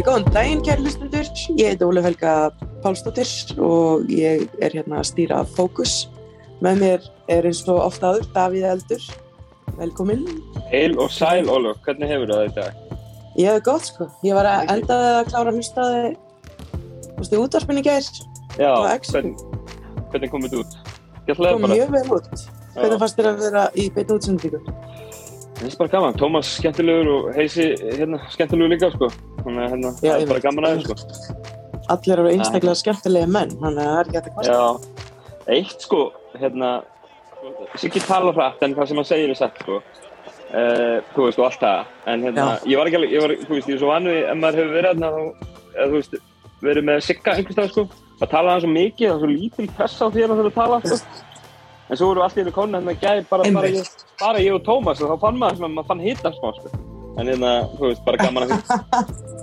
Uh, góðan daginn, kæri hlustundur. Ég heiti Ólef Helga Pálsdóttir og ég er hérna að stýra Fókus. Með mér er eins og ofta aður Davíð Eldur. Velkomin. Heil og sæl, Ólef. Hvernig hefur það þetta? Ég hef gott, sko. Ég var að endaði að klára að hlusta á þig, þú veist, í útvarpinni gær. Já, Expo. hvernig, hvernig kom þetta út? Ég kom mjög vel út. Hvernig fannst þér að vera í beinu útsendingu? Það er bara gaman. Tómas skemmtilegur og Heisi hérna, skemmtilegur líka, sko. Þannig að hérna, það er bara gaman aðeins, sko. Allir eru einstaklega skemmtilega menn, þannig að það er ekki að kvasta. Já, eitt, sko, hérna, Siggi talar hrætt en það sem hann segir er satt, sko. Uh, þú veist, og allt það. En hérna, Já. ég var ekki alveg, ég var, þú veist, ég er svo vanið, ef maður hefur verið hérna, þá, eða þú veist, verið með Sigga einhvers stað, sko. Það tala hann svo mikið, það er svo lítil pressa á því að það þurfa að tala, sko. En svo voru allt í konin hérna gæði bara, bara, ég, bara ég og Tómas og þá fann maður sem að maður fann hitta smá, sko. En hérna, þú veist, bara gaman að því.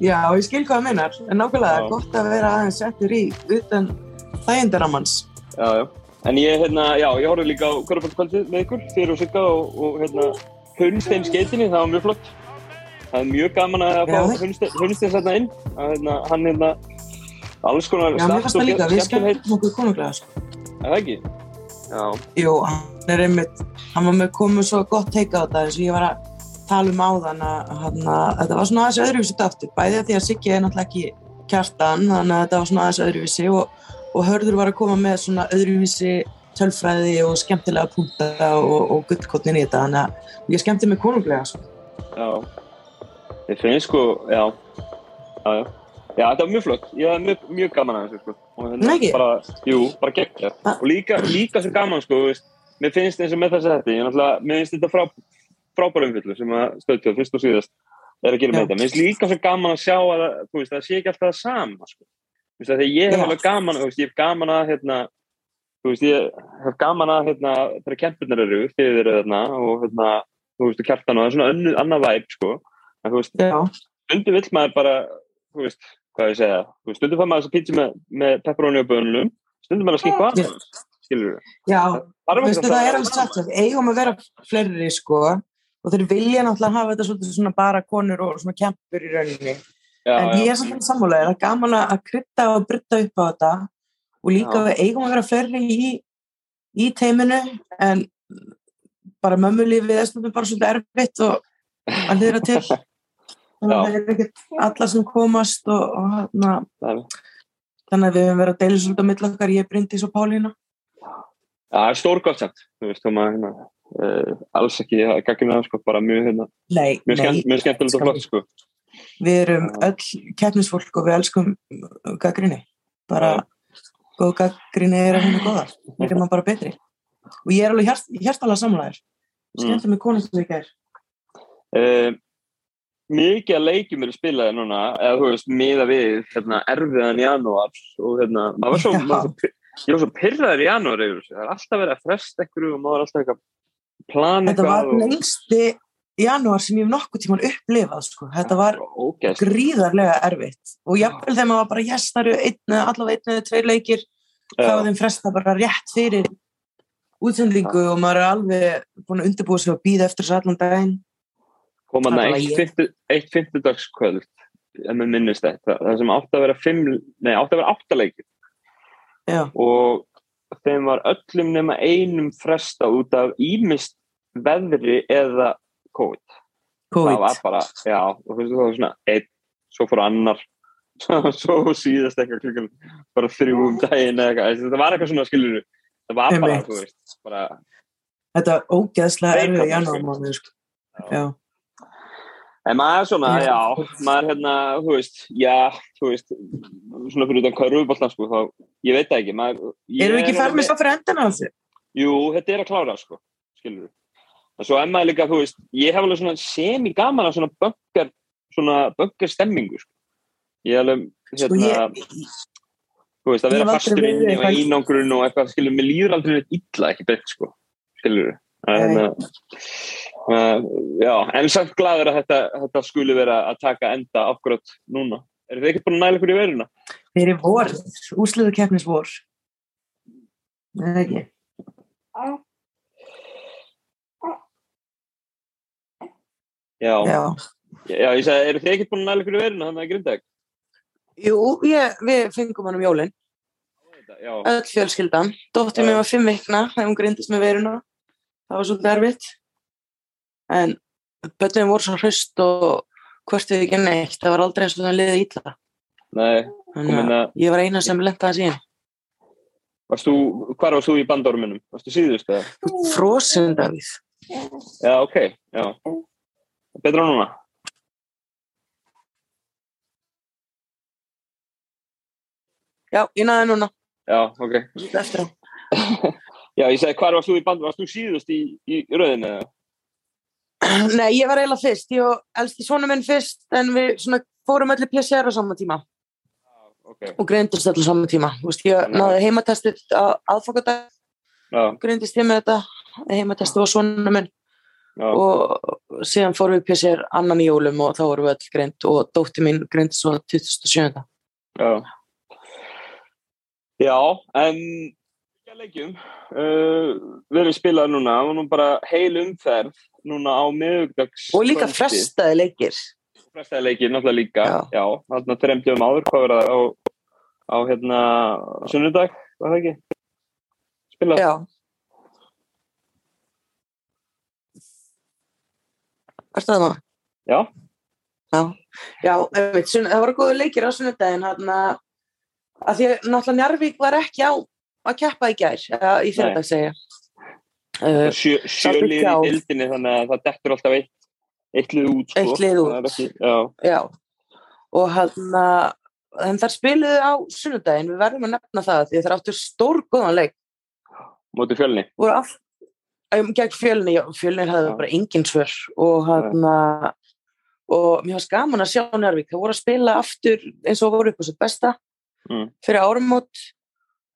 Já, ég skil hvað það minnar, en nákvæmlega Já. gott að vera aðeins settur í utan þægindaramans. Já, já. En ég, hérna, já, ég horfði líka á Körbálskvöldið með ykkur, fyrir og Sigga og, og hérna, Hunstein skeitinni, það var mjög flott. Það er mjög gaman að fá Hunstein sætna inn. Að, hérna, hann, hérna, alls konar Já, mér fannst það líka, við skemmtum okkur konunglega, sko. Jú, hann er einmitt, hann var með komið svo gott teika á þetta eins og ég var að tala um áðan að, hann, að þetta var svona aðeins öðruvísi aftur, bæði að því að Siggi er náttúrulega ekki kjartan, þannig að þetta var svona aðeins öðruvísi og, og Hörður var að koma með svona öðruvísi tölfræði og skemmtilega punta og, og gullkotnin í þetta, þannig að ég skemmti mig konunglega, sko. já. Ég finnst sko, já, já, já. Já, þetta var mjög flott. Ég hafði mjög, mjög gaman að þessu, sko. Hérna, Nei, ekki? bara, jú, bara geggjað. Ah. Og líka, líka svo gaman, sko, veist, mér finnst eins og með þessi þetta, ég náttúrulega, mér finnst þetta frá, frábæra umfyllu sem að stöðtjóð, fyrst og síðast, er að gera með þetta. Mér finnst líka svo gaman að sjá að, það- þú veist, það sé ekki alltaf það sama, sko. Þú veist, þegar ég hef alveg gaman, þú veist, ég hef gaman að, hérna, þú veist, ég hef gaman að, hérna, þegar kempurnar eru, eru þarna, og, hérna, þú veist, og kjartan og það er svona önnu, annað væp, sko. En, þú veist, stundum vill maður bara, þú veist, hvað ég segja, þú veist, stundum fær maður þessa pizza með, með pepperoni og bönlum, stundum maður að skilja hvað, Já. skilur við. já, Það er veistu, það er alveg að við eigum að vera fleiri, sko, og þeir vilja náttúrulega hafa þetta svolítið svona bara konur og svona kempur í rauninni. Já, en ég er samt sammálega, það er gaman að krydda og brydda upp á þetta og líka Já. eigum að vera fleiri í, í teiminu en bara mömmulífið er stundum bara svolítið erfitt og að hlýra til. það er ekkert alla sem komast og, og það er- þannig að við höfum verið að deila svolítið á milli okkar, ég Bryndís og Pálína. Það er stórgótt samt, þú veist, þá maður, hérna, uh, alls ekki, það er gaggrinni það, sko, bara mjög, hérna, Nei, mjög, skemmtilegt og flott, sko. við erum öll keppnisfólk og við elskum gaggrinni bara góð gaggrinni er að finna góðar. Við erum bara betri. Og ég er alveg hjart, hjartalega samlæður Mm. mig konum sem ég ger mikið að leikjum eru spilaði núna, eða þú veist, miða við, hérna, erfiðan janúar og, hérna, maður var svo, maður, ég var svo pyrraður í janúar yfir þessu, það er alltaf verið að fresta einhverju og maður er alltaf eitthvað að plana þetta var eitthvað og- lengsti janúar sem ég hef nokkuð tíman upplifað sko. þetta var ógeðslega. gríðarlega erfitt. Og jafnvel þegar maður bara yes, það eru einn, eða allavega einn eða tveir leikir þá var þeim fresta bara rétt fyrir útsendingu og maður er alveg búin að undirbúa sig og býða eftir þessu allan daginn koma Það eitt, fimmtudagskvöld ef maður minnist þetta, það sem átti að vera fimm, nei, átti að vera áttaleikir já, og þeim var öllum nema einum fresta út af ímist veðri eða COVID. Það COVID. var bara, já, og það var svona einn, svo fór annar svo síðast eitthvað klukkan bara þrjú um daginn eða eitthvað, þetta var eitthvað svona skilur það var bara, þú veist, bara þetta ógeðslega erfið janúar mánuður sko. já, En maður er svona, Já. maður er hérna, þú veist, já, þú veist, svona fyrir utan hverjúboltan, sko, þá, ég veit það ekki, maður... erum við ekki með alveg- svo fyrir endan á þessu Jú, þetta er að klára, sko, skilur við. En svo er maður líka, þú veist, ég hef alveg svona semi gaman af svona böggar, svona böggar stemmingu, sko. Ég er alveg, sko, hérna, ég, þú veist, að vera hef fastur inn eitthvað- einangrun og eitthvað, skilur, mér líður aldrei neitt illa, ekki bett, sko, skilur við. Hérna, uh, já, en samt gladur að þetta, þetta skuli vera að taka enda akkurat núna. Er þið ekki búin að næla ykkur í veruna? þeir eru vor, úsliðu keppnis vor Nei, ekki Já, já, Já, ég sagði, eru þið ekkert búin að næla ykkur í verinu þannig að Grindag? Jú, ég, við fengum hann um jólinn, öll fjölskyldan. Dóttir mér var fimm vikna þegar hún grindist með veruna. Það var svolítið erfitt. En börnum voru svo hraust og hvort við ekki neitt. Það var aldrei eins og það liðið ítla. nei, Þannig að að, ég var eina sem lenta það síðan. varst þú, hvar varst þú í bandorminum? Varst þú síðust eða? Frosin, Davíð. Já, ok, já. Betra núna? Já, ég náði núna. Já, ok. Já, ég segi, hvar varst þú í bandorminum? Varst þú síðust í, í rauðinu eða? Nei, ég var eiginlega fyrst. Ég og elsti svona minn fyrst en við svona fórum allir PCR á sama tíma Ok, og greindist allir á sama tíma. Þú veist, ég Já. náði heimatestið á aðfokadag, já, greindist ég með þetta. Heimatestið var svona minn já, og síðan fórum við PCR annan í jólum og þá vorum við öll greind og dótti mín greindist svo 27. já. Já, en leikjum. Uh, erum spilað núna og nú bara heil umferð núna á miðugdags Og líka frestaði leikir. Frestaði leikir náttúrulega líka. Já. Þarna þremdjöfum áður, hvað var það á, á hérna sunnudag, var það ekki? Spilað? Já. Ertu það maður? Já, Já, já einmitt, sunn, það voru góðu leikir á sunnudaginn hann að því að náttúrulega Njarvík var ekki á að keppa í gær, eða í fyrirdag segja. Uh, sjö, sjölið í dildinni þannig að það dettur alltaf eitt, eitt lið út. Sko. Eitt lið út. Ekki, já, já, og hann að en þar spiluðu á sunnudaginn, við verðum að nefna það því að það áttu stór góðan leik. móti fjölni. um, gegn fjölni, já, fjölni hafði Já. bara engin svör og hann og mér varst gaman að sjá Njárvík, það voru að spila aftur eins og voru upp á sitt besta Mm. fyrir árumót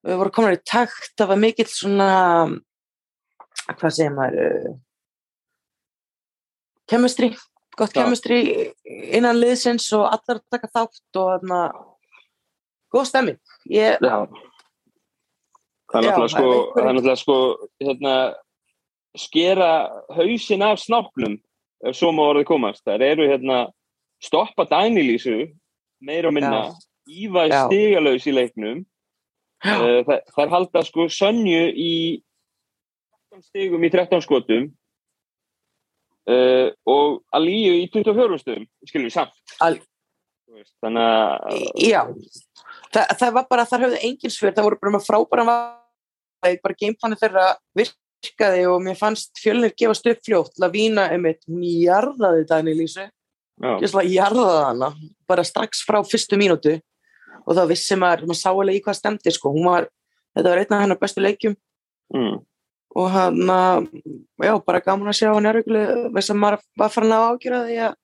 við vorum komin í takt, það var mikill svona hvað segir maður uh, chemistry gott chemistry innan liðsins og allar taka þátt og hann góð stemming ég, Já. Það er náttúrulega sko, það er náttúrulega sko, hérna, skera hausin af snáknum, ef svo má orðið komast. Það eru hérna, stoppa Dænilísu, meira og minna, Íva Já. stigalaus í leiknum. Það, það er halda sko Sönju í 13 stigum í 13 skotum. Uh, og Alíu í 24 stigum, skilum við samt. Al- Þannig að, Já, Þa, það var bara, þar höfðu engin svör, það voru bara frábæra bara gameplani þeirra virkaði og mér fannst fjölnir gefast upp fljótt, Lavína, einmitt, hún jarðaði Dani Lísu, já, ég jarðaði hana, bara strax frá fyrstu mínútu og þá vissi maður, maður sá alveg í hvað stemdi, sko, hún var, þetta var einn af hennar bestu leikjum. Mm, og hann, já, bara gaman að sjá hann er ykkur, þess að maður var farin að ágjöra því að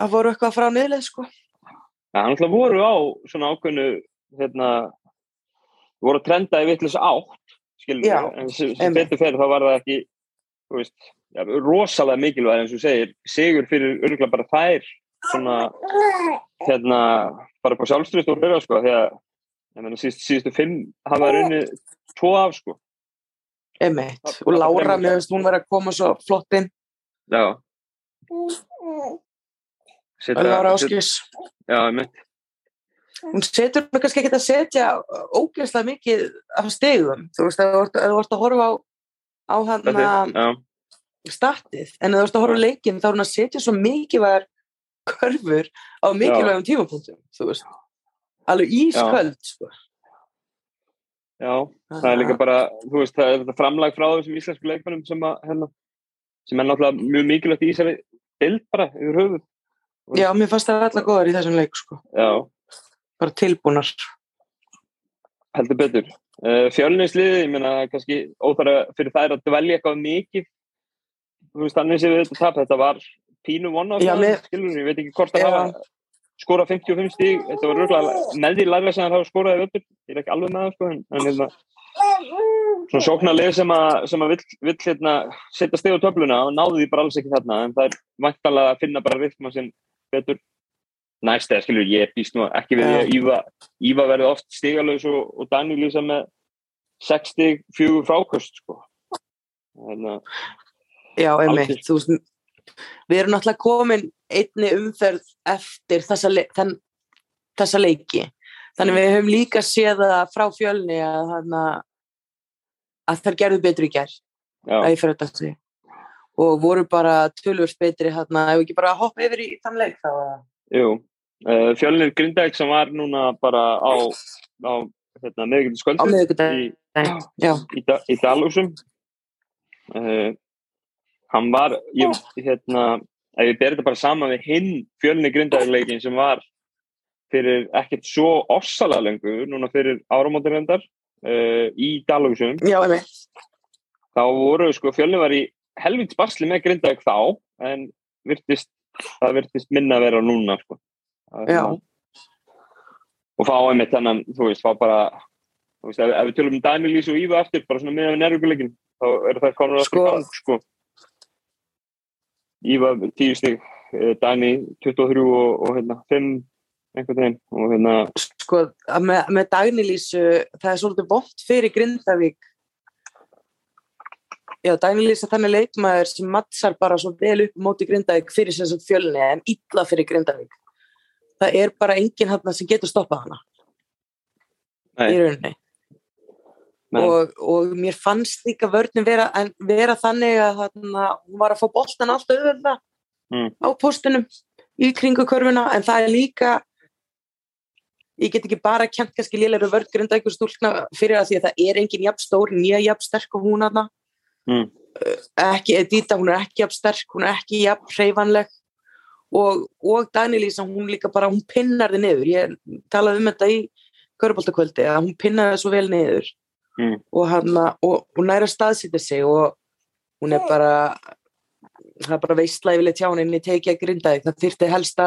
að voru eitthvað frá niðleið, sko. Já, hann alltaf voru á svona ákveðnu hérna, voru trenda í vitlis átt skilur Já, en sem, betur fyrir þá var það ekki þú veist, já, rosalega mikilvæg eins og segir, sigur fyrir örgulega bara þær svona hérna, bara på sjálfströst og fyrir sko, því að ég meina, síðust, síðustu fimm hafa runnið tvo af sko Einmitt. Það- Og Lára, mér finnst hún verið að koma svo flott inn. já Seta, Lára Áskis. já, einmitt Hún setur mig kannski ekki að setja ógeðslega mikið af stegum. Þú veist, ef þú ert að horfa á, á hann já, statið, en ef þú ert að horfa á leikinn þá er hún að setja svo mikilvægar körfur á mikilvægum tímapunktum, þú veist. Alveg ísköld, sko. já, það er líka bara, þú veist, það er þetta framlag frá þessum íslensku leikmennum sem að, hérna, sem er náttúrulega mjög mikilvægt í þessari bild bara yfir höfuð. Já, mér fannst það allar góðar í þessum leik, sko. Já, Bara tilbúnar. heldur betur. Uh, Fjölnisliði, ég meina, kannski óþara fyrir þær að dvelja eitthvað mikið. Þú veist, þannig sem við þetta tap, þetta var pínu of Já, mér- skilur, ég veit ekki hvort það Já. hafa skorað 55 stíg, þetta var röglega með því lægra sem það hafa skorað í völdur, ég er ekki alveg með það, sko, en, hérna, svona sóknarlið sem að, sem að vill, vill hérna, setja steg á töfluna og náðu því bara alls ekki þarna en það er vantanlega að finna bara rithma sem betur næst eða skilur ég býst nú ekki við því að Íva, Íva verði oft stigalös og, og Daniel lýsa með 6 stig, 4 frákost sko. Þannig að Já, einmitt, þú veist, við erum náttúrulega komin einni umferð eftir þessa, le þenn, þessa leiki. Þannig við höfum líka séð það frá fjölni að, að þær gerðu betur í gerð að ég fyrir þetta segja og voru bara tölvurs betri hérna, ef ekki bara hoppa yfir í þann leik þá Jú, uh, fjölnir Grindæk sem var núna bara á, á hérna, á meðugundar í, í, da, í Dalúsum uh, hann var ég, hérna, ef ég ber þetta bara saman við hinn fjölnir Grindækleikin sem var fyrir ekkert svo ofsalega lengur, núna fyrir áramóturhendar uh, í Já, ég veit þá voru sko fjölnir var í helvits basli með Grindavík þá en virtist, það virtist minna að vera núna sko. og fá einmitt þannig þú veist, fá bara veist, ef, ef við tölum um Daniel Lís og Íva eftir bara svona með nærvíkuleikin þá eru það konar sko, aftur gang sko. Íva 10 stík Dani 23 og, og hérna 5 einhvern veginn og hérna sko, með, með Daniel Lísu það er svolítið bótt fyrir Grindavík Já, Daniel Lýsa þannig leikmaður sem mattsar bara svo vel upp móti Grindavík fyrir sem sem fjölni en illa fyrir Grindavík. Það er bara enginn hann sem getur stoppað hana Nei. í rauninni. Og, og mér fannst líka vörnum vera, vera þannig að hana, hún var að fá boltan alltaf auðvölda mm. á postunum í kringu körfuna en það er líka ég get ekki bara kent kannski lélæru vörn Grindavíkur stúlna fyrir að því að það er enginn jafn stór, nýja jafn sterk og hún aðna Mm. ekki Edita, hún er ekki jafn sterk, hún er ekki jafn hreyfanleg. Og, og Danílísa, hún líka bara, hún pinnar þið niður, ég talaði um þetta í Körbóltakvöldi, að hún pinnar þið svo vel niður mm. og hann og hún næra staðsýttir sig og hún er bara það er bara veistlæfileg tjáninni tekið að grinda það þyrti helsta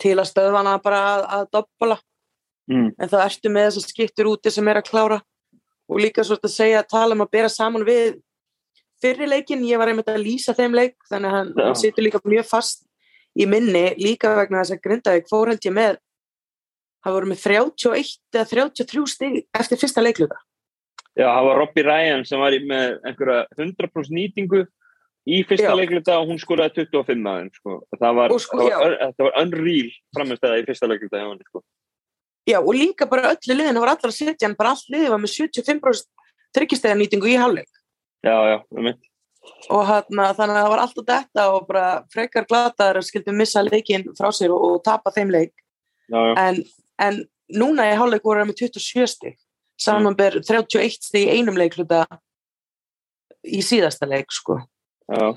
til að stöðvana bara að, að doppala mm. en þá ertu með þess að skiptur úti sem er að klára. Og líka svo að segja að tala um að bera saman við fyrri leikin, ég var einmitt að lýsa þeim leik þannig að hann, hann situr líka mjög fast í minni, líka vegna þess að Grindavík fór held ég með það voru með 31 eða 33 stig eftir fyrsta leikluta Já, það var Robbie Ryan sem var með einhverja 100% nýtingu í fyrsta leikluta og hún skoraði 25 aðeins sko. það var, sko, það var, það var unreal framistæða í fyrsta leikluta hjá hann sko. Já, og líka bara öllu liðin það var allar að setja hann, bara allt liðið var með 75% tryggistega nýtingu í hálfleik Já, já, um mitt. Og hana, þannig að það var alltaf þetta og bara frekar glataður að skildu missa leikin frá sér og, og tapa þeim leik. Já, já. En, en núna í hálfleik voru það með 27 stík, samanber 31 stík í einum leikluta í síðasta leik, sko. Já.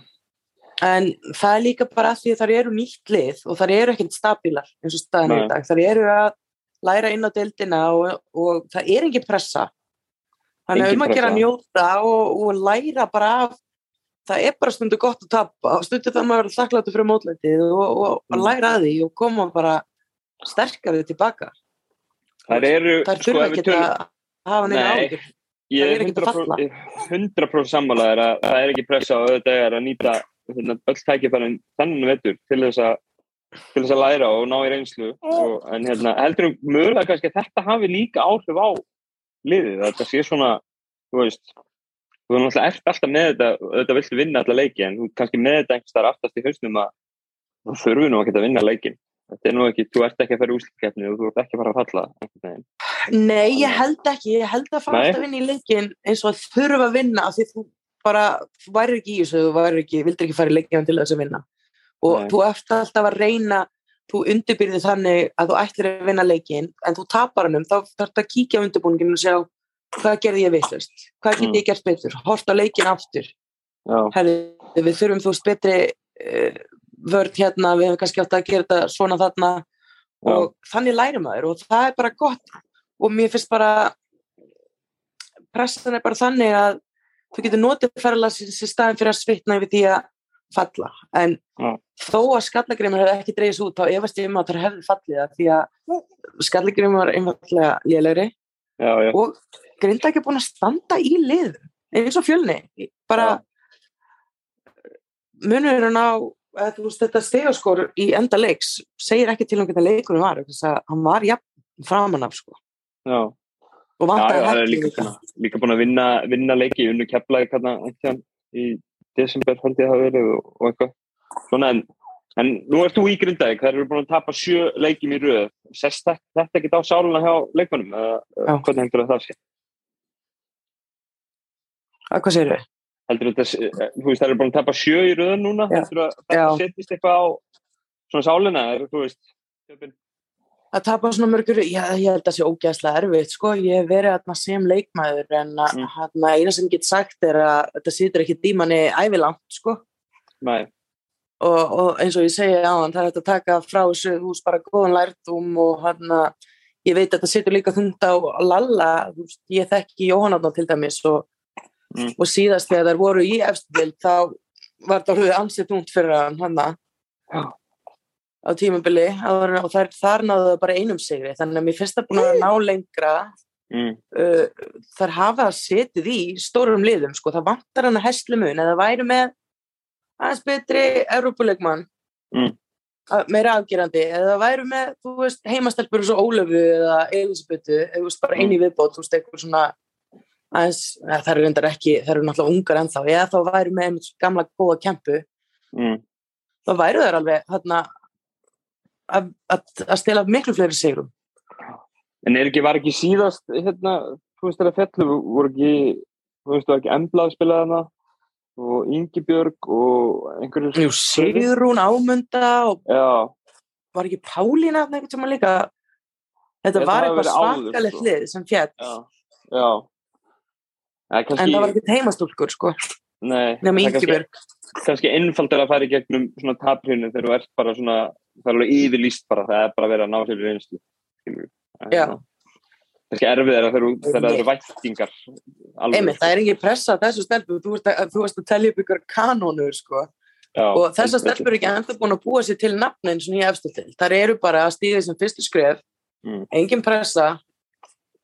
En það er líka bara því að það eru nýtt lið og það eru ekkert stabílar eins og staðin í dag. Það eru að læra inn á deildina og, og það er engin pressa þannig að um að gera njóta og, og læra bara af það er bara stundu gott að tappa stundu þannig að maður verður þakkláttu fyrir mótlætið og, og, og læra að því og koma bara sterkari tilbaka það eru það sko, ekki að hafa neina áhugur ég er 100%, 100 sammálaðir að það er ekki pressa og auðvitað er að nýta hérna, öll tækifærin þannig vettur til þess að til þess að læra og ná í reynslu og, en hérna, heldur um mögulega kannski að þetta hafi líka áhrif á liðið, þetta sé svona þú veist, þú er náttúrulega ert alltaf með þetta, þetta viltu vinna alltaf leiki en þú kannski með þetta einhvers þar aftast í hausnum að þú þurfi nú ekki að vinna leikin þetta er nú ekki, þú ert ekki að fara úslikkeppni og þú ert ekki að fara að falla Nei, ég held ekki, ég held að fara alltaf vinna í leikin eins og þurfa að vinna af því þú bara, væri ekki í þessu þú væri ekki, vildur ekki fara í leikin til þess að vinna. Og Nei. þú ert alltaf að reyna þú undirbyrðir þannig að þú ætlir að vinna leikin en þú tapar hannum, þá þarf það að kíkja á undirbúninginu og sjá hvað gerði ég veitlust hvað get ég gert betur, hort á leikin aftur. Herri, við þurfum þú betri uh, vörd hérna, við hefum kannski átt að gera þetta svona þarna. Og Já. þannig læri maður og það er bara gott og mér finnst bara pressan er bara þannig að þú getur notið ferðalagsins í staðin fyrir að svitna yfir því að falla en Já. þó að skallagrimur hefði ekki dreyðis út þá efast ég um að það hefði fallið það því að skallagrimur var einfallega lélegri Já, já. og grinda ekki búin að standa í lið eins og fjölni bara munur hann á að, veist, þetta stegaskor í enda leiks segir ekki til hann hvernig leikunum var hann var jafn framann af sko. Og vantaði hætti líka, líka. líka búin að vinna, vinna leiki unnu keflaði í desember held ég að það verið og, og eitthvað svona en, en nú ert þú í Grindavík, það eru búin að tapa sjö leikjum í röð, sest þetta, ekki á sáluna hjá leikmannum, eða Já. hvernig heldur það sé? Að hvað segir þau? Heldur þetta, þú veist, það eru búin að tapa sjö í röð núna, Já. heldur að þetta Já. setjist eitthvað á svona sáluna, eða þú veist? Að tapa svona mörgur, já, ég held að það sé ógæðslega erfitt, sko, ég hef verið þarna sem leikmaður en að Mm. mm. eina sem get sagt er að þetta situr ekki dímanni ævilangt, sko, Nei, og, og eins og ég segi á hann, það er hægt að taka frá þessu hús bara góðan lærdum og hann að ég veit að þetta situr líka þungt á Lalla, þú veist, ég þekki Jóhannáttna til dæmis og, Mm. og síðast þegar þær voru í efstild þá var þetta orðið ansið þungt fyrir hann hann Já. Á tímabili og þær, þar náðu það bara einum sigri. Þannig að mér finnst það búin að ná lengra. Mm, uh, þar hafa setið í stórum liðum sko, það vantar hann að hestlumun eða væri með aðeins betri Evrópuleikmann. Mm. að- meira afgerandi. Eða væri með, þú veist, heimastelpur eins og Ólöfu eða Elisabethu eða þú veist, bara eini viðbót, þú veist, eitthvað svona aðeins, eða, það eru reyndar ekki það eru náttúrulega ungar ennþá, eða þá væri með gamla góða kempu, mm. þá væru þær alveg þarna að, að, að stela miklu fleiri sigrum. En er ekki, var ekki síðast, hérna, þú veist, þeirra fellu, voru ekki, þú veist, var ekki Emblað spilaði hana og Ingibjörg og einhverjur... Jú, Sigrún Ámunda og Já, var ekki Pálína þarna einhvern tíma líka? Þetta Ég var að það eitthvað svakalegt sko. lið sem fjall já, já. Það er kannski, en það var ekki heimastúlkur sko. Nei, nema það er kannski, kannski einfaldar að fara í gegnum svona taphrinu þegar þú ert bara svona, það er alveg yfirlýst bara, það er bara að vera að ná sér í reynslu. er svona- Kannski erfið er að það eru væntingar. alveg, einmitt, það er ekki pressa þessu stelpu. Þú ert að, þú ert að telja upp ykkur kanónur sko. Já, og þessar stelpur eru ekki enda búin að búa sér til nafna eins og nýja efstu til þar eru bara að stíða sem fyrstu skref. Mm. engin pressa.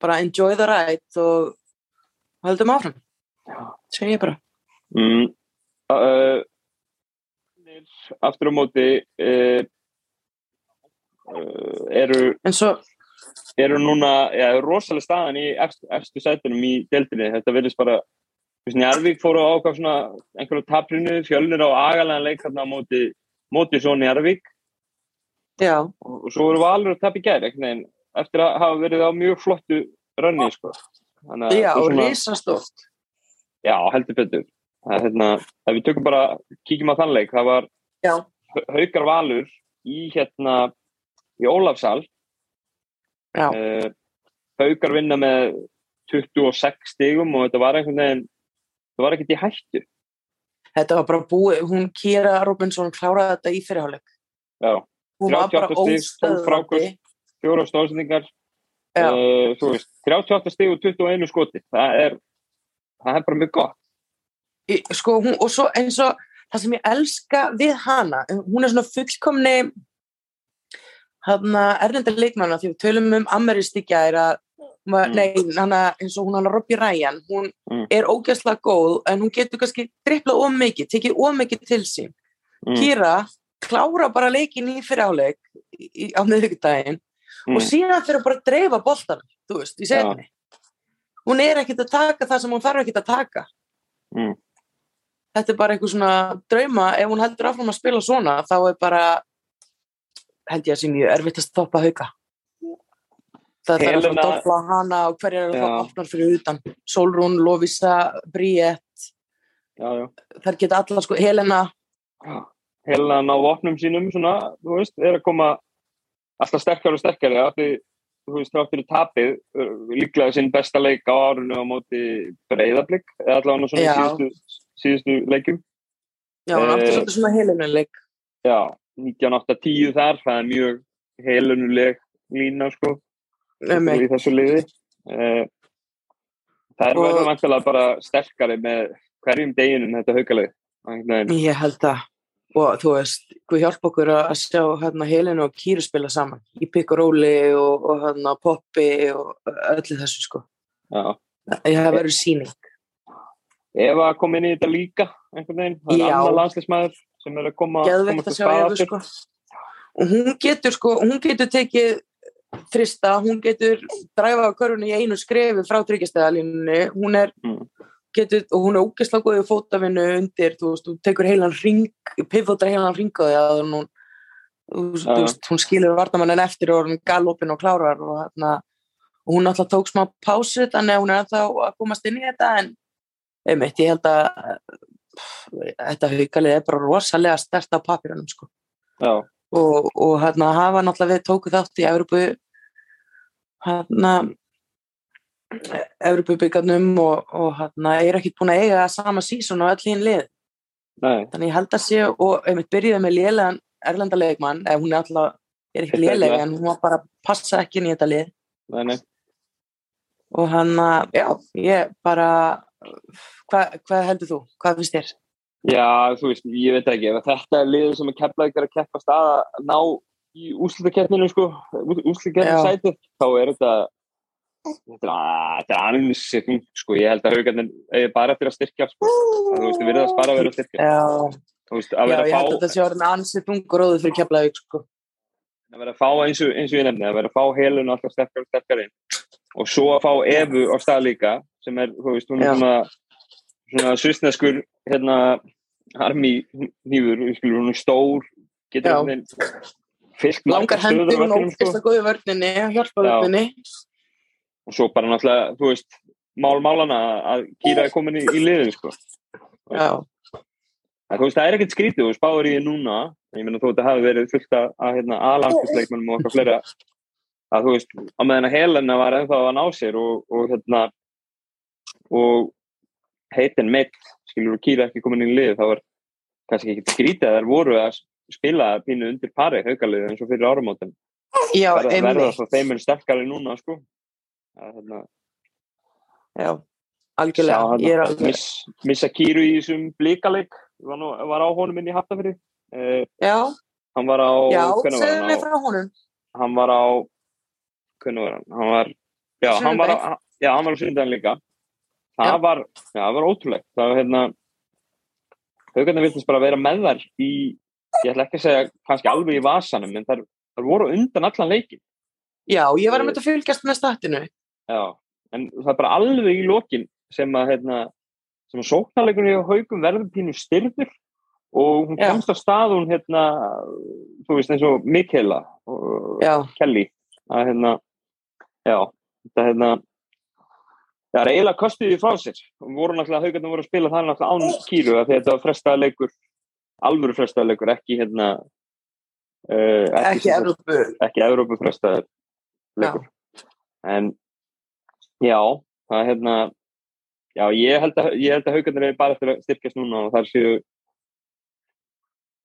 Bara enjoy the ride og höldum áfram. Segi ég bara. Mm, uh, aftur á móti uh, uh, eru, en svo, eru núna ja, rosalega staðan í efstu, efstu sætunum í deildinni, þetta verðist bara Njarvík fóru á einhverju taprinu, fjölnir á agalega leik þarna á móti, móti svo Njarvík já. Og, svo eru valur að tapa í gær einhvern veginn, eftir að hafa verið á mjög flottu rönni sko. Já, og risastórt. Já, heldur betur. Það er hérna, ef við tökum bara, kíkjum á þann leik, það var já, Haukar Valur í hérna, í Ólafsal. Uh, Haukar vinna með 26 stigum og þetta var einhvern veginn, það var ekkert í hættu. þetta var bara búið hún Kira Robinson kláraði þetta í fyrirháleik Já, hún var bara 38 stig, 12 óstöðvandi fráköst. fjóra stóðsendingar, uh, þú veist, 38 stig og 21 skoti. Það er, það er bara mjög gott. Í- sko, hún, og svo eins og það sem ég elska við hana hún er svona fullkomni hann erlenda leikmanna því við tölum um Ameristíkja er að Mm. nei, hana, eins og hún hann Robby Ryan hún Mm. er ógæslega góð en hún getur kannski driplað of mikið, tekið of mikið til sín Mm. Kira klára bara leikin í fyrirháleik í- á Mm. og síðan fyrir bara að dreifa boltan þú veist, í setni hún er ekkert að taka það sem hún þarf ekkert að taka Mm. þetta er bara eitthvað svona drauma ef hún heldur áfram að spila svona þá er bara held ég að sé mjög erfitt að stoppa hauka. Það þarf að Helena- dobla hana og hverjar er að fá opnar fyrir utan. Solrún, Lovisa, Bríett. Þær geta allar sko, Helena. Helena ná vopnum sínum svona, þú veist, er að koma alltaf sterkar og sterkari af því, þú veist, þráttur í tapið líklega sinn besta leik á árunu á móti breyðablík eða allavega svona síðustu, síðustu leikum já, hún átti Eh, svolítið svona Helenuleik já, 19.10 þar það er mjög helunuleg lína sko í þessu liði. Uh, það er verður vantilega bara sterkari með hverjum deginum þetta haukalið ég held það. Og þú veist, hvað hjálp okkur að að sjá hérna, Helenu og Kýru spila saman í Piccaróli og, og hérna, Poppi og öllu þessu sko. Já. Það verður síning Eva kom inn í þetta líka einhvern veginn, það er Já. annar landslismæður sem er að koma geðveikt komast að á sjá stað Evu aftur. sko. og hún getur sko, hún getur tekið þrista, hún getur dræfa á körfunni í einu skrefi frá tryggjastæðalínunni, hún er Mm. getur, og hún er ógeðslega góðið fótavinnu undir, þú veist, þú tekur heilan ring, pivotar heilan ring á því að hún, þú, þú veist, hún skilur vartamannin eftir og hún galopin og klárar og hérna, og hún alltaf tók smá pásu þannig að hún er alltaf að komast inn í þetta en einmitt, ég held að þetta haukalið er bara rosalega stert á papirunum sko. Og, og hérna hafa náttúrulega við tókuð þátt í Evropu hérna Evropubyggarnum og, og hérna er ekki búin að eiga sama sísón á öll hín lið. Nei, þannig ég held að sé og einmitt byrjuði með lélegan erlenda leikmann ef hún er alltaf, er ekki það. en hún var bara að passa ekki inn í þetta lið. Nei, nei. og hann að, já, ég bara hvað hva heldur þú? Hvað finnst þér? Já, þú veist, ég veit ekki, ef þetta er liður sem er keflaðið að keppast að að ná í úslitakeppninu, sko, úslitakeppninu Já. sætið, þá er þetta, þetta er, að- er aðeins sko, ég held að haugarnir eigi bara eftir að styrkja, sko, að, þú veist, við verðum bara að vera að styrkja, Já, veist, já að ég að held að þetta sé orðin ansið þunguróðu fyrir keflaðið sko. að vera að fá eins og, eins og ég nefni, að vera að fá helun alltaf sterkar og sterkar inn, og svo að fá Evu á stað líka, sem er, þú veist, hún er svona, svona svistneskur, hérna, armi hnífur, við skilur, hún er stór, fyllt langar hendur og sko. ógeðslega góði vörninni og hjálpa Já. vörninni og svo bara náttúrulega, þú veist mál málana að Kýra er komin í, í liðin sko. Já, þú veist, það er ekkert skrítið og spáður því núna ég meina þú þetta hafi verið fullt að, að hérna, og eitthvað fleira að þú veist, á meðan að Helena var ennþá að ná sér og, og hérna og heitin meitt, skilur og Kýra ekki komin í lið, þá var kannski ekki skrítið þær voru að spila pínu undir pari haukalið eins og fyrir árumótin já, verða, verða einmitt svo þeim er sterkari núna sko. Að, hérna, Já, algjörlega. Sá hann Ég er að alveg miss, missa kýru í þessum blíkaleik var, nú, var á honum inn í Hafnafyrir uh, Já, hann var á já, hvenær var segðu hann mig á, frá honum. hann var á hvernig var hann? Hann var, já, hann var, á, á sundan líka það var, það var ótrúlegt. Það var hérna haugarnir viltist bara vera með þar í ég ætla ekki að segja kannski alveg í vasanum en þar, þar voru undan allan leikin Já, ég var að mynda að fylgjast með statinu. Já, en það er bara alveg í lokin sem að hérna, sem að sóknarleikunni á haugum verður pínu styrður og hún Já. kemst á stað hún hérna, þú veist eins og Mikela og Já, Kelly að hérna, já þetta hérna það er eiginlega kostuði frá sér. Voru náttúrulega haugarnir voru að spila það náttúrulega án kýru að þetta var frestaða leikur alvöru frestaða leikur, ekki hérna uh, ekki ekki Evrópu. frestaður leikur. En já, það er hérna já, ég held að, ég held að haugarnir er bara eftir að styrkjast núna og það séu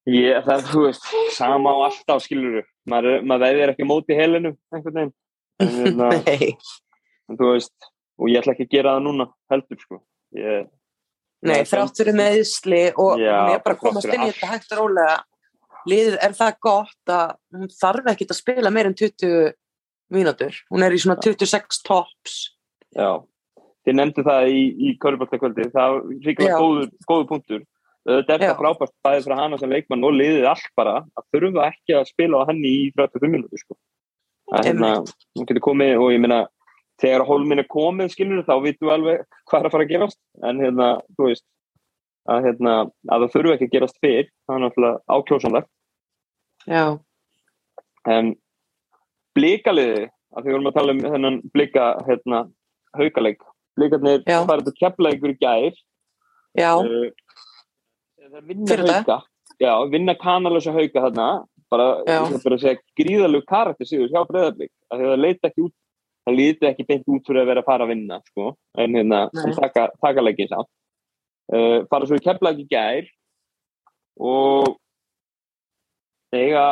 ég, það er, þú veist sama á alltaf skiluru maður, er- maður veðir ekki móti helinu einhvern veginn. En, hérna, Nei, en þú veist, og ég ætla ekki að gera það núna heldur sko. Ég, nei Nei, þrátt fyrir meðisli og Já, hún er bara að komast inn í þetta hægt og rólega. Liðið er það gott að hún þarf ekki að spila meir en 20 mínútur, hún er í svona 26 tops. Já. Þið nefndu það í, í Köruboltakvöldi það Já. ríkilega góður, góður punktur. Þetta er það frábært bæðið frá hana sem leikmann og liðið allt bara að þurfa ekki að spila á henni í 35 minúti sko. að hérna, hún getur komið og ég meina þegar hólminn er komið skilur þá vitum við alveg hvað er að fara að gerast. En hérna, þú veist að, hérna, að það þurfa ekki að gerast fyrr það er náttúrulega ákjósanlegt. Já, en blíkaliði að því við vorum að tala um þennan blíka hérna, haukaleik. Blíkarnir farið til kepla ykkur í gær. Já, uh, það vinna Fyrir það. hauka já, vinna kanalösa hauka þarna bara, bara gríðalegu karakter síður hjá breyðarblik að því það leita ekki út það líti ekki beint út fyrir að vera að fara að vinna sko, en hérna, taka, taka leikinn samt. Uh, fara svo í kepla ekki gær og eiga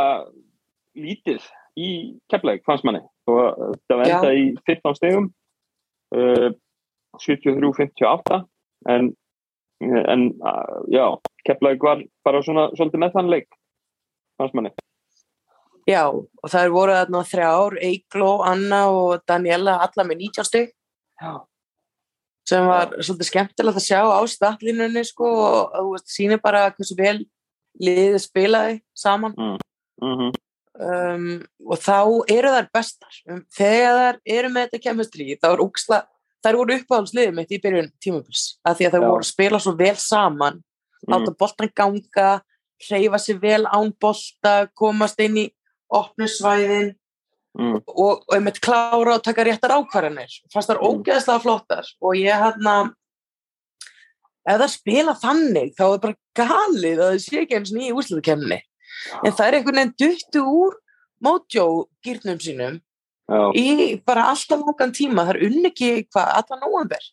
lítið í keflæk, fannst manni. Og það enda í 15 stegum uh, 73-58 en, en uh, já, keflæk var bara svona svolítið með þann leik fannst manni já og það er voru þarna þrjár, Eigló, Anna og Daniela alla með 19 stygg já, sem var svolítið skemmtilegt að sjá á statlinunni sko og þú veist, sýnir bara hversu vel liðið spilaði saman. Mm -hmm. um, og þá eru þær bestar. Um, þegar þær eru með þetta kemistri þá er úksla þær voru uppáhaldsliðið mitt í byrjun tímabils. Að því að þær Já. voru að spila svo vel saman láta boltan ganga hreyfa sér vel án bolta komast inn í opnu svæðin mm, og, og einmitt klára og taka réttar ákvarðanir. Fannst þar Mm. ógeðslega flottar og ég hérna ef það spila þannig þá er bara galið að það sé ekki eins og nýja úrslutukemni en það er einhvern veginn duttu úr mótjó gýrnum sínum já, í bara alltaf langan tíma. Það er unni ekki hvað, allan nóvember?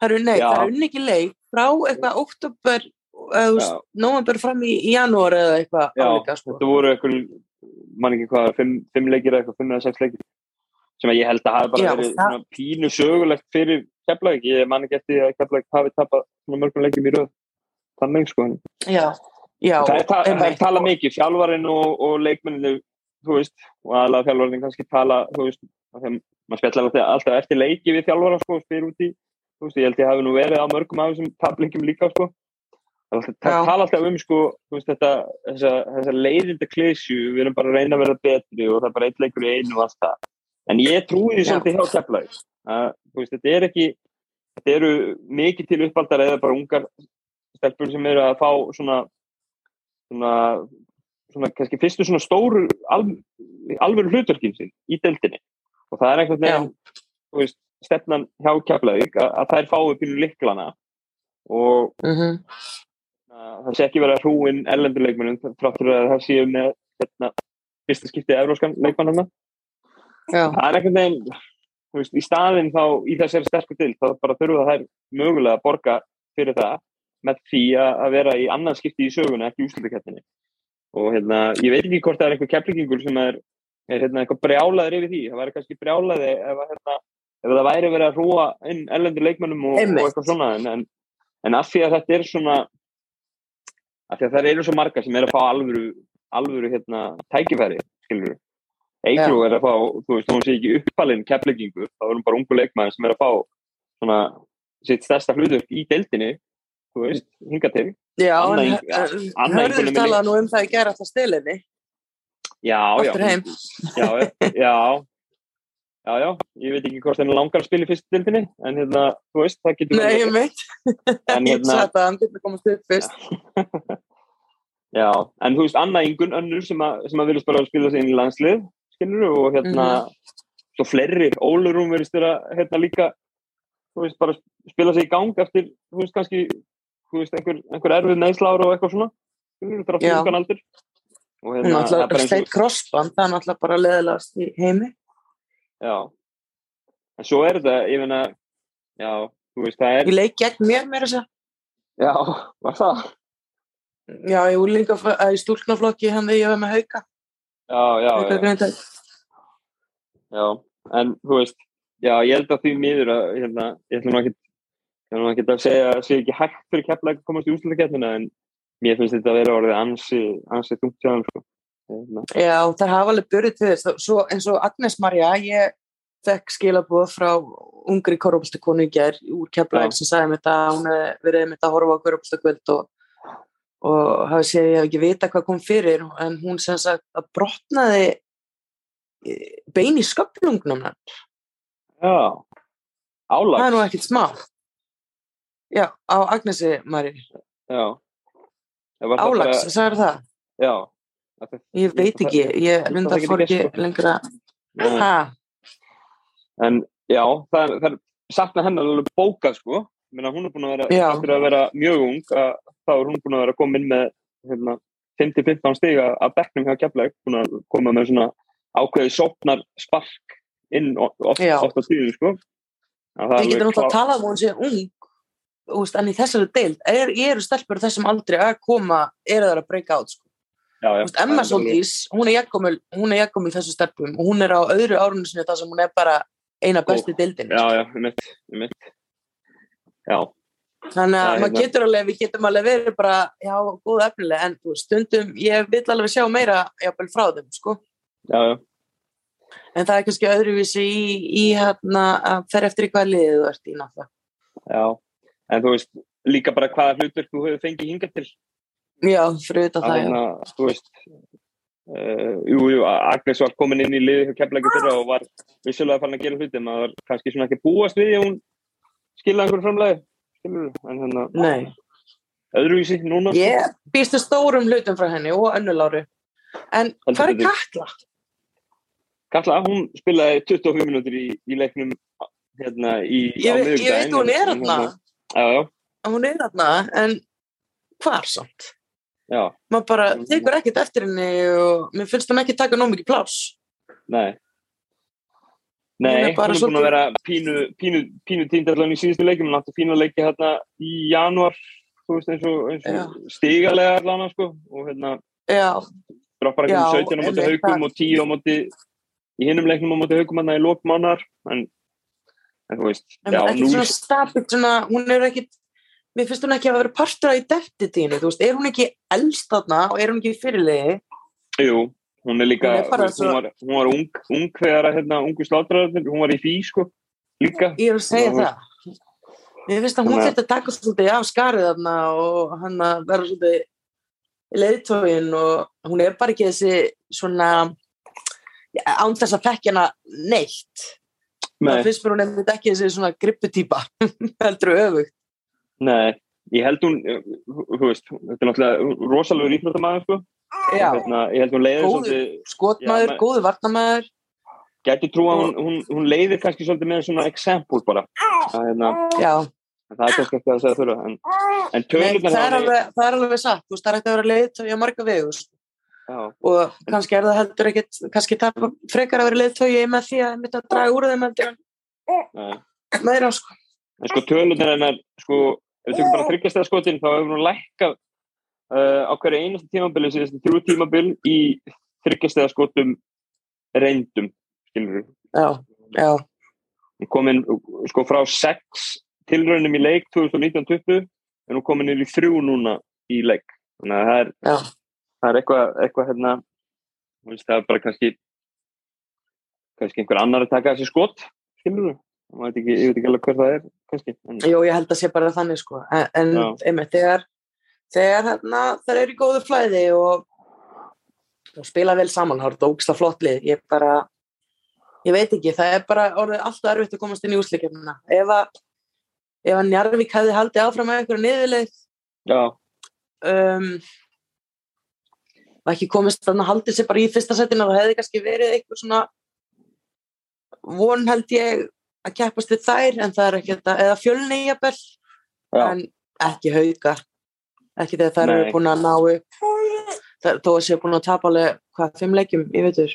Það er unni, það er unni ekki leik frá eitthvað oktober nóvember fram í, janúar eða eitthvað álíka sko. þetta voru eitthvað mann ekki hvað, fimm, fimm leikir eða eitthvað, fimm eða sex leikir sem að ég held að hafi bara Já, verið það- pínu sögulegt fyrir Keflavík, ég man ekki eftir að Keflavík hafi tapað svona mörgum leikjum í röð þannig sko, já, já það er, ta það er einmitt. talað mikið, þjálfarinn og, og leikmenninu, þú veist og aðalega þjálfarinn kannski tala þú veist, að maður spjallar alltaf, eftir leiki við þjálfara, sko, spyr út í þú veist, ég held ég hafi nú verið á mörgum af þessum tapleikjum líka, sko það tala alltaf um, sko veist, þetta, þessa, þessa leiðinda klesju við erum bara að reyna að vera betri og það er bara eitt leikur í einu og allt það. En ég trúi því svolítið hjá veist, þetta er ekki þetta eru mikið til uppaldar eða bara ungar stelpur sem eru að fá svona svona, svona kannski fyrstu svona stóru al, alvöru hlutverkin sín í deildinni. Og það er þú veist, stefnan hjá Keflavík að, þær fái pínu liklana og Mhm. að það sé ekki vera hrúin erlenduleikmennum þráttur að það séu með hérna, fyrsta skiptið evróskan leikmannana já, það er einhvern veginn þú veist, í staðinn þá í þessari sterku til þá bara þurfa þær mögulega að borga fyrir það með því að að vera í annan skipti í söguna ekki úslutakettinni og hérna, ég veit ekki hvort það er einhver keflingingur sem er, er hérna, eitthvað brjálaður yfir því, það væri kannski brjálaði ef, að, hérna, ef það væri verið að hrúa inn erlendur leikmennum og, og eitthvað svona en, en, en af því að þetta er svona að það eru svo marga sem er að fá alvöru, alvöru hérna, tækifæri, skilur Eikrú er að fá, þú veist, hún sé ekki uppalinn keppleggingur, þá er hún bara ungu leikmaður sem er að fá svona sitt stærsta hlutur í deildinni, þú veist, hinga til. já en hörður talaði nú um það í gera alltaf stilinni Já, já. aftur heim. Já, já, já, já, já, ég veit ekki hvort henni langar að spila í fyrst deildinni, en hérna, þú veist, það getur Nei, ég veit, en ég hérna, satt að hann getur komast upp fyrst já, en þú veist, Anna Ingun önnur sem að, að viljast bara spila sig inn í landslið, skilur og hérna, svo fleiri, Ólurún verðist vera hérna líka, þú veist, bara spila sig í gang eftir, þú veist, kannski, þú veist, einhver, einhver erfið neðsláru og eitthvað svona, skilur, þetta er Já. á fjókan aldur. Hérna, það er náttúrulega bara og, krossband, það er náttúrulega bara leðilegast í heimi. Já, en svo er þetta, ég meina, já, þú veist, það er, Ég leik gegn mér mér þess að já, var það? Já, ég úlinga í stúlknaflokki hann þegar ég var með hauka. Já, já, hauka já. Já, en þú veist, já, ég held að því miður að, hérna, ég ætlum ekki, ég ætlum ekki að segja að sé ekki hægt fyrir kepplega að komast í úslutakettina, en mér finnst þetta að vera orðið ansi, ansi sko. Hérna, Já, það hafa alveg börið til þess. Svo eins og Agnes Marja, ég fekk skilabóð frá ungri korfbólstakonu í gær úr Keflæk Já. sem sagði mér þetta hún verið með að horfa á korfbólstakvöld og, og hafi séð ég hef ekki vita hvað kom fyrir en hún sem sagt að brotnaði eh, bein í sköflungnum hennar. Já, álags. Það er nú ekkert smá. Já, á Agnesi Marju. Já. Það það Álags, bara- sagði það? Já. Þetta- Ég veit ekki, ég það lundar ekki fór ekki sko. lengra. En já, það er, það er sakna hennar alveg bókað, sko. Ég meina, hún er búin að vera, að vera mjög ung, að, þá er hún búin að vera komin með, hérna, 50-15 stiga af bekknum hjá Keflæk, búin að koma með svona ákveðið sóknar spark inn o- oft, Já. oft á tíðu, sko. Að það er alveg náttúrulega að klá- tala um hún sé ung veist, en í þessari deild er, eru stelpur þessum aldrei að koma eru þar að breyka át sko. Já, já. Veist, Emma Soldís, hún er jakkomul er þessu stelpum og hún er á öðru árunni sinni þar sem hún er bara eina besti deildin Já, já, ég mitt, mitt. Já, þannig að Já, maður hérna. getur alveg, við getum alveg verið bara, já, góð efnileg en stundum, ég vil alveg sjá meira jafnvel frá þeim, sko já, já. en það er kannski öðruvísi í, í hérna, að fer eftir í hvað liðið þú ert í náttúrulega Já, en þú veist líka bara hvaða hlutur þú hefur fengið hingað til já, að það, já hérna, þú veist uh, jú, jú, Agnes var komin inn í liði hjá Keflæki fyrra og var vissulega farin að gera hluti maður var kannski svona ekki búast við að hún skilja einhverju framlega skilur en hérna Nei, öðruvísi núna ég býstu stórum hlutum frá henni og önnuláru. En Heldur hvað er. Katla? Katla, hún spilaði 25 minútur í, í leiknum hérna í Ég, ég veit hún er þarna, en- Já, já, hún er þarna, en hvar samt? Maður bara tekur ekkert eftir henni og mér finnst hún ekki taka nóg mikið pláss. nei. Nei, er hún er búin svolítið- að vera pínu, pínu, pínu tíndallan í síðustu leikum, hún átti fína leiki hérna í januar, þú veist eins og, eins og stigalega allan sko, og hérna droppar ekki Já, 17 á móti haugum og 10 á móti í hinnum leiknum á móti haugum hann í lókmánar en, en þú veist en já, nú, svona stabilt svona, hún er ekki, mér finnst hún ekki að vera partur af identityinu, þú veist, er hún ekki elst þarna og er hún ekki fyrirlegi? jú, hún er líka Hún er hún, bara hún, svo- var, hún var ung, ung þegar að hérna, ungu slátrararnir, hún var í fí sko, líka Ég er að segja Já, það. Mér finnst að hún að taka svolítið af skarið þarna og hann vera svolítið leiðtógin og hún er bara ekki þessi svona án þess að þekkja hana neitt. Nei, Það finnst mér hún einmitt ekki þessi svona gripputýpa, heldur öfugt. Nei, ég held hún þú veist, þetta er náttúrulega rosalegur íþróttamæður sko, Já, hérna, ég held hún leiðir Góður. svolítið men- góður varnamæður. gæti trú að hún, hún, hún leiðir kannski svolítið með svona example bara að, hérna, Já, það er kannski ekki að segja þurra en, en Nei, tölurnar það, er alveg, það er alveg satt, þú veist, það er ekkert að vera leiðtógi á marga vegu sko. já, og kannski er það heldur ekkert, kannski það frekar að vera leiðtógi með því að mitt að draga úr þeim heldur nei en meira sko. En sko tölunir hennar, sko, ef við tökum bara þryggjast eða skotin, þá hefur hún lækkað uh, á hverju einasta tímabili, síðast þrjú tímabil í þryggjast eða skotum reyndum, skilur við. Komin, sko, frá sex tilraunum í leik 2019-20 en hún komin inn í þrjú núna í leik. Þannig að það er, það er eitthvað, eitthvað hérna, það er bara kannski, kannski einhver annar að taka þessi skot, skilur við. Veit ekki, ég veit ekki alveg hver það er, kannski. En, Jú, ég held að sé bara þannig sko. en, en Já. einmitt, þegar þegar hérna, það er í góðu flæði og, og spila vel saman þá er ógislega flott lið ég bara, ég veit ekki það er bara orðið alltaf erfitt að komast inn í úsleikjumna ef að ef að Njarvík hefði haldið áfram með einhverju niðurleið já, um, ekki komist þannig að haldið sér bara í fyrsta setinu og hefði kannski verið eitthvað svona von held ég að keppast við þær en það er ekki þetta, eða fjölni jafnvel já, en ekki hauga ekki þegar þær eru Nei. búin að ná upp. Það, þó að séu búin að tapa alveg hvað, fimm leikjum, ég veitur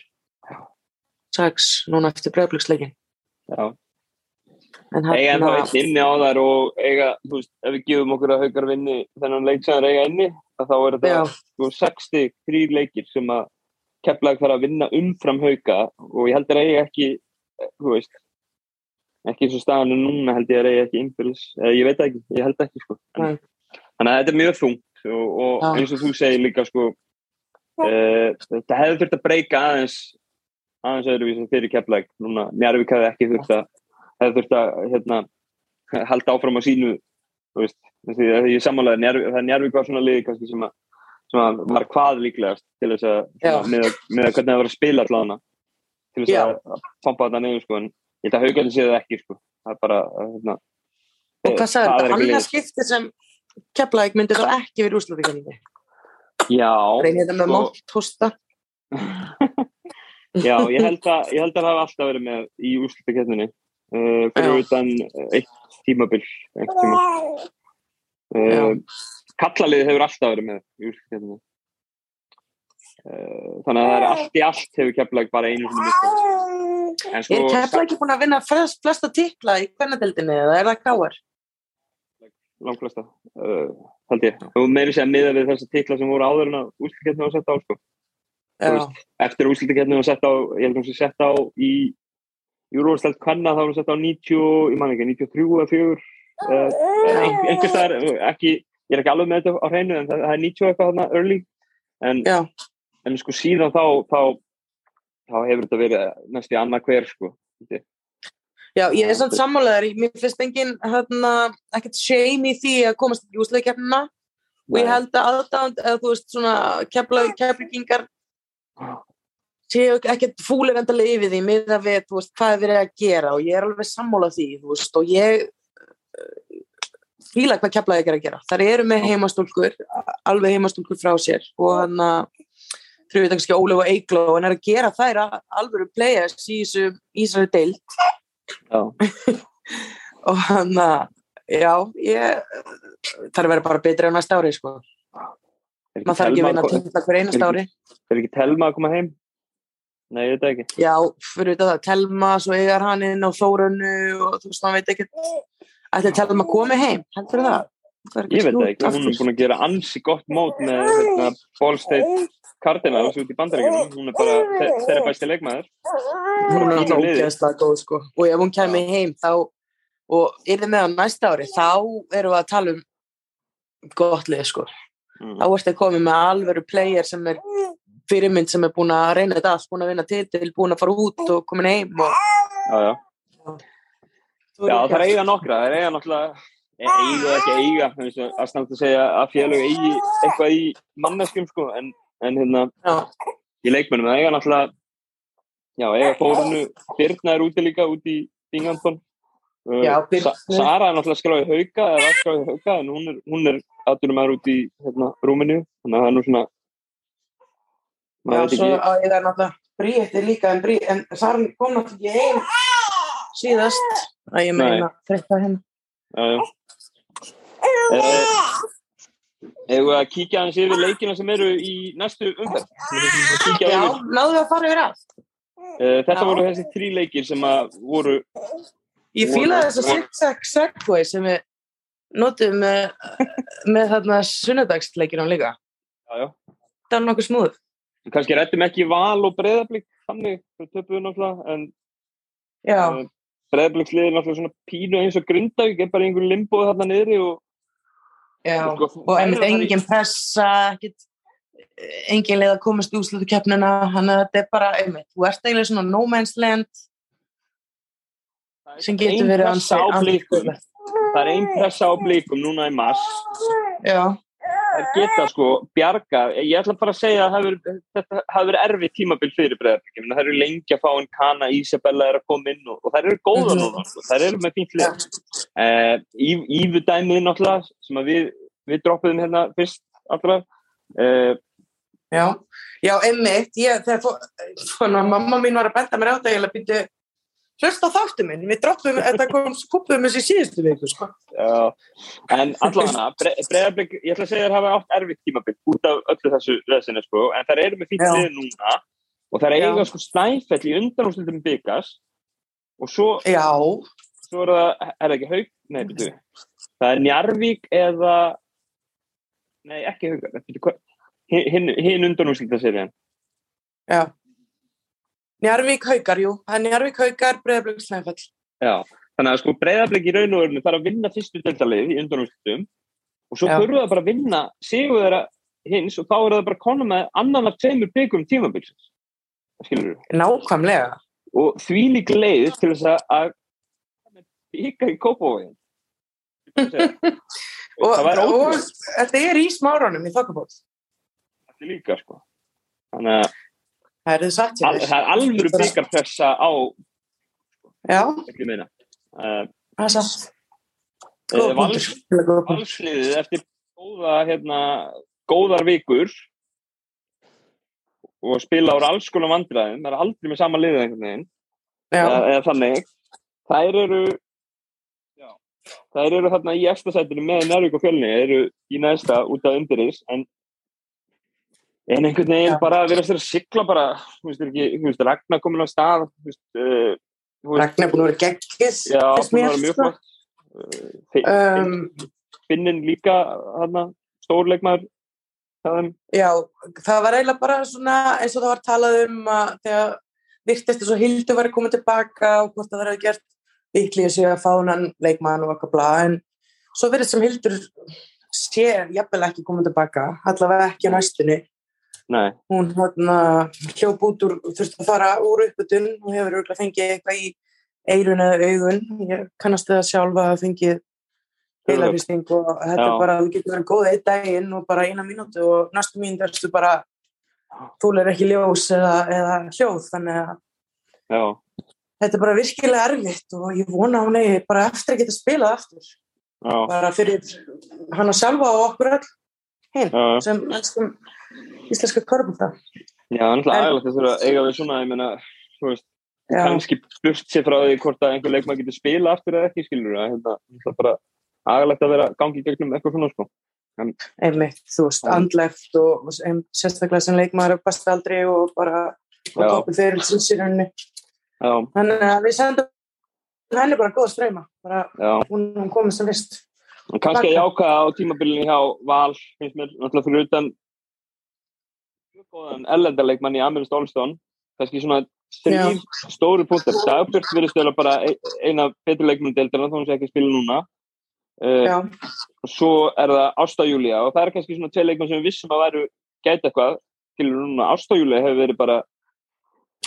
sex, núna eftir bregðbliksleikin já. en eiga ennþá eitt inni á þær og eiga, þú veist, ef við gefum okkur að haukar vinni þennan leik sem þær eiga inni að þá er þetta já, sko, 60 þrýr leikir sem að kepplaði þarf að vinna umfram hauka og ég held að eiga ekki þú veist ekki eins og staðan er núna held ég að eiga ekki innbyrðis, eða ég veit ekki, ég held ekki sko. en, Nei. þannig að þetta er mjög þungt og, og eins og þú segir líka sko, uh, þetta hefði þurft að breyka aðeins aðeins öðruvísi fyrir kepplæk núna, Njarvík hefði ekki þurft að hefði þurft að hérna, halda áfram á sínu þú veist, því ég sammálaði Njarvík, það Njarvík var svona liði kannski sem að, sem að var hvað líklegast til þess að með, með að hvernig það var að spila allavega til þess að að pompa þetta niður sko, en ég held að haugarnir séu það ekki sko. það er bara hérna, og hvað það er þetta, annað liðið. skipti sem Keflavík myndi þá ekki verið úrslutíkjandi já, reynir þetta með sko, mótt hósta? Já, ég held að ég held að það hafa alltaf verið með í úrslutaketninni uh, fyrir Já. utan eitt tímabil eitt tíma. Uh, kallaliðið hefur alltaf verið með í úrslutaketninni uh, þannig að það er allt í allt hefur keflag bara einu sinni mistað. En er sko Keflavík búin að vinna flest, flesta titla í hvernadeldinni eða er það káar? langflesta uh, held ég, og meiri sé að miða við þessa titla sem voru áður en að úrslutaketni var sett á sko. Þú veist, eftir úrslutaketni var sett á ég held að hún sé sett á í Júróstælt Kvanna þá var hún sett á 90, ég man ekki, 93 eða 4 uh, einhvers það er ekki, ég er ekki alveg með þetta á hreinu en það, það er 90 eitthvað þarna early. En, en sko síðan þá þá, þá hefur þetta verið næst í annað hver sko. Já, ég er samt sammálaður mér finnst engin, hérna, ekkert shame í því að komast í úsleikjafnina og ég held að aðdánd, eða þú veist svona keflavíkingar séu ekkert fúlir endalega yfir því með að við, þú veist, hvað er verið að gera. Og ég er alveg sammála því, þú veist, og ég fíla hvað keflaði ekki að gera. Það eru með heimastólkur, alveg heimastólkur frá sér. Og hann að við kannski Ólef og Eigló en er að gera þær alvöru players í þessu Ísraeli deilt og hann að já, ég er að vera bara betri á næsta ári sko. Maður þarf ekki að vinna til þetta hver einast ári. er ekki Telma að koma heim? Nei, ég veit ekki. Já, fyrir þetta það, Telma, svo eigar hann inn á Þórunnu og þú veist, maður veit ekki ætlaði Telma að koma heim, heldur það? Ég veit ekki, hún er búin að gera ansi gott mót með hérna, Ballstate Cardinals út í bandaríkjum hún er bara þeirra bæsti leikmaður. Hún er alltaf ógeðslega góð sko. Og ef hún kemur heim þá og er þið með á næsta ári þá erum við að tala um gott lið sko. Mm. þá ertu að koma með alveru player sem er fyrirmynd sem er búin að reyna þetta allt búin að vinna til til, búin að fara út og komin heim og... Já, já. Já, það er eiga nokkra, það er eiga náttúrulega eiga ekki eiga, það er snart að segja að félög eigi eitthvað í manneskum sko en en hérna já. í leikmennum, það eiga náttúrulega já, eiga fórunu Birna er úti líka, úti í Bingandon uh, Sa Sara er náttúrulega skráðið hauka, eða skráðið hauka en hún er, hún er aðdurum aður úti í hérna, Rúmini, þannig að það er nú svona Já, svo á ég það náttúrulega Bríðir líka, en, Brí, en Sara kom náttúrulega ekki heim síðast. Að ég meina þetta henn Já, já. Uh, Eða að kíkja hans yfir leikina sem eru í næstu umferð. Já, náðu að fara yfir allt. Uh, þetta Já. voru þessi þrý leikir sem að voru... Ég fýlaði þess að zigzag segway sem við notum með, með þarna sunnadagsleikinum líka. Já, já. Það var nokkuð smúð. Kanski réttum ekki val og breðablík þannig, við töfum náttúrulega, en... Já. Uh, breðablíksliðir náttúrulega svona pínu eins og grundavík, er bara einhvern limboð þarna niðri og Já, sko, og einmitt engin pressa, ekkit, engin leið að komast í úslutu keppnina, hann að þetta er bara, einmitt, þú ert eiginlega svona no man's land sem getur verið ansið. Það er einn pressa á blíkum núna í mass. Já það geta sko bjarga ég ætla bara að segja að þetta hafi verið erfið tímabill fyrir bregðarbyggjum það eru lengi að fá en kana Ísabella er að koma inn og, og það eru góða -hmm. núna sko. það eru með fínt lið. Uh, Ívu dæmið náttúrulega sem við, við droppuðum hérna fyrst alltaf uh, Já, já, einmitt. Ég, þegar fó, svona, mamma mín var að benda mér á þetta ég hef byrjuð hlust á þáttu minn, við droppum þetta kom skupum þessi síðustu viku sko. en allavega bre, bregðarblik, ég ætla að segja að það hafa átt erfitt tímabill út af öllu þessu leðsina sko, en það eru með fýtt liði núna. Og það er eiga sko snæfell í undanúslutum byggas og svo Já. svo er það, er það ekki haug nei, betur það er Njarvík eða nei, ekki haug hinn hin undanúsluta serien Já Njarvík haukar, jú. Það er Njarvík haukar, breyðarblik snæfell. Já, þannig að sko breyðarblik í raun og örnum þarf að vinna fyrstu deltalið í undanúrslutum og svo þurfu það bara að vinna sigur þeirra hins og þá er það bara kona með annan af tveimur byggum tímabilsins. Skilur þú? Nákvæmlega. Og því lík leið til þess að bygga í kópavógin. og, þetta er í smárunum í þokkabótt. Þetta er líka sko. Þannig að Það er satt Al, Það er alveg byggarpressa á Já. Uh, Það er satt. uh, vals, Valsliðið eftir góða, hérna, góðar vikur og spila ára alls konar vandræðin það er aldrei með sama liðið einhvern veginn. Eða, eða þannig. Þær eru já, þær eru þarna í eftirsætinu með Nærvík og Fjölni eru í næsta út af undirins en en einhvern veginn ja. bara að vera að sigla bara, þú veist ekki, þú veist Ragnar komin á stað þú veist, uh, Ragnar búin að vera geggis já, búin að vera mjög flott. Uh, um, Finnin líka hana, stórleikmar það já, það var eiginlega bara svona eins og það var talað um að þegar virtist þess að Hildur var koma tilbaka og hvort það verið gert líklega sér að fánan leikmann og eitthvað blá en svo verið sem Hildur sé jafnvel ekki koma tilbaka allavega ekki á næstunni Nei. Hún hérna hljóp út úr, þurfti að fara úr upputun og hefur örgulega fengið eitthvað í eirun eða augun. Ég kannast það sjálfa að fengið heilarhysting og þetta Já. er bara, getur verið góð eitt daginn og bara eina mínúti og næstu mín erstu bara þúlir ekki ljós eða, eða hljóð þannig að já, þetta er bara virkilega erfitt og ég vona að hún eigi bara eftir að geta spilað aftur já, bara fyrir hana sjálfa og okkur öll hinn sem elskum íslenska körbúta Já, er náttúrulega En- aðgæðilegt að eiga við svona, ég meina, þú veist, Já, kannski burt sér frá því hvort að einhver leikmann getur spila aftur eða ekki, skilur það, hérna, það er bara aðgæðilegt að vera gangi gegnum eitthvað svona, sko. einmitt, þú veist, Já. andlegt og, og sem, sérstaklega sem leikmaður á besta aldri og bara á Já. toppin fyrir sinnsýrunni þannig að við sendum henni bara góða streyma bara já. hún, komið sem vist En kannski að jákaða á tímabilinu hjá Val, finnst mér, náttúrulega fyrir utan góðan ellendaleikmann í Amirist Olstón, kannski svona þrýr stóru punktar. Dagbjörn stöðla bara ein- eina betri leikmann deildarna, þá hún sé ekki spila núna. Uh, og svo er það Ásta Júlia og það er kannski svona tvei leikmann sem við vissum að væru gæti eitthvað til núna. Ásta Júlia hefur verið bara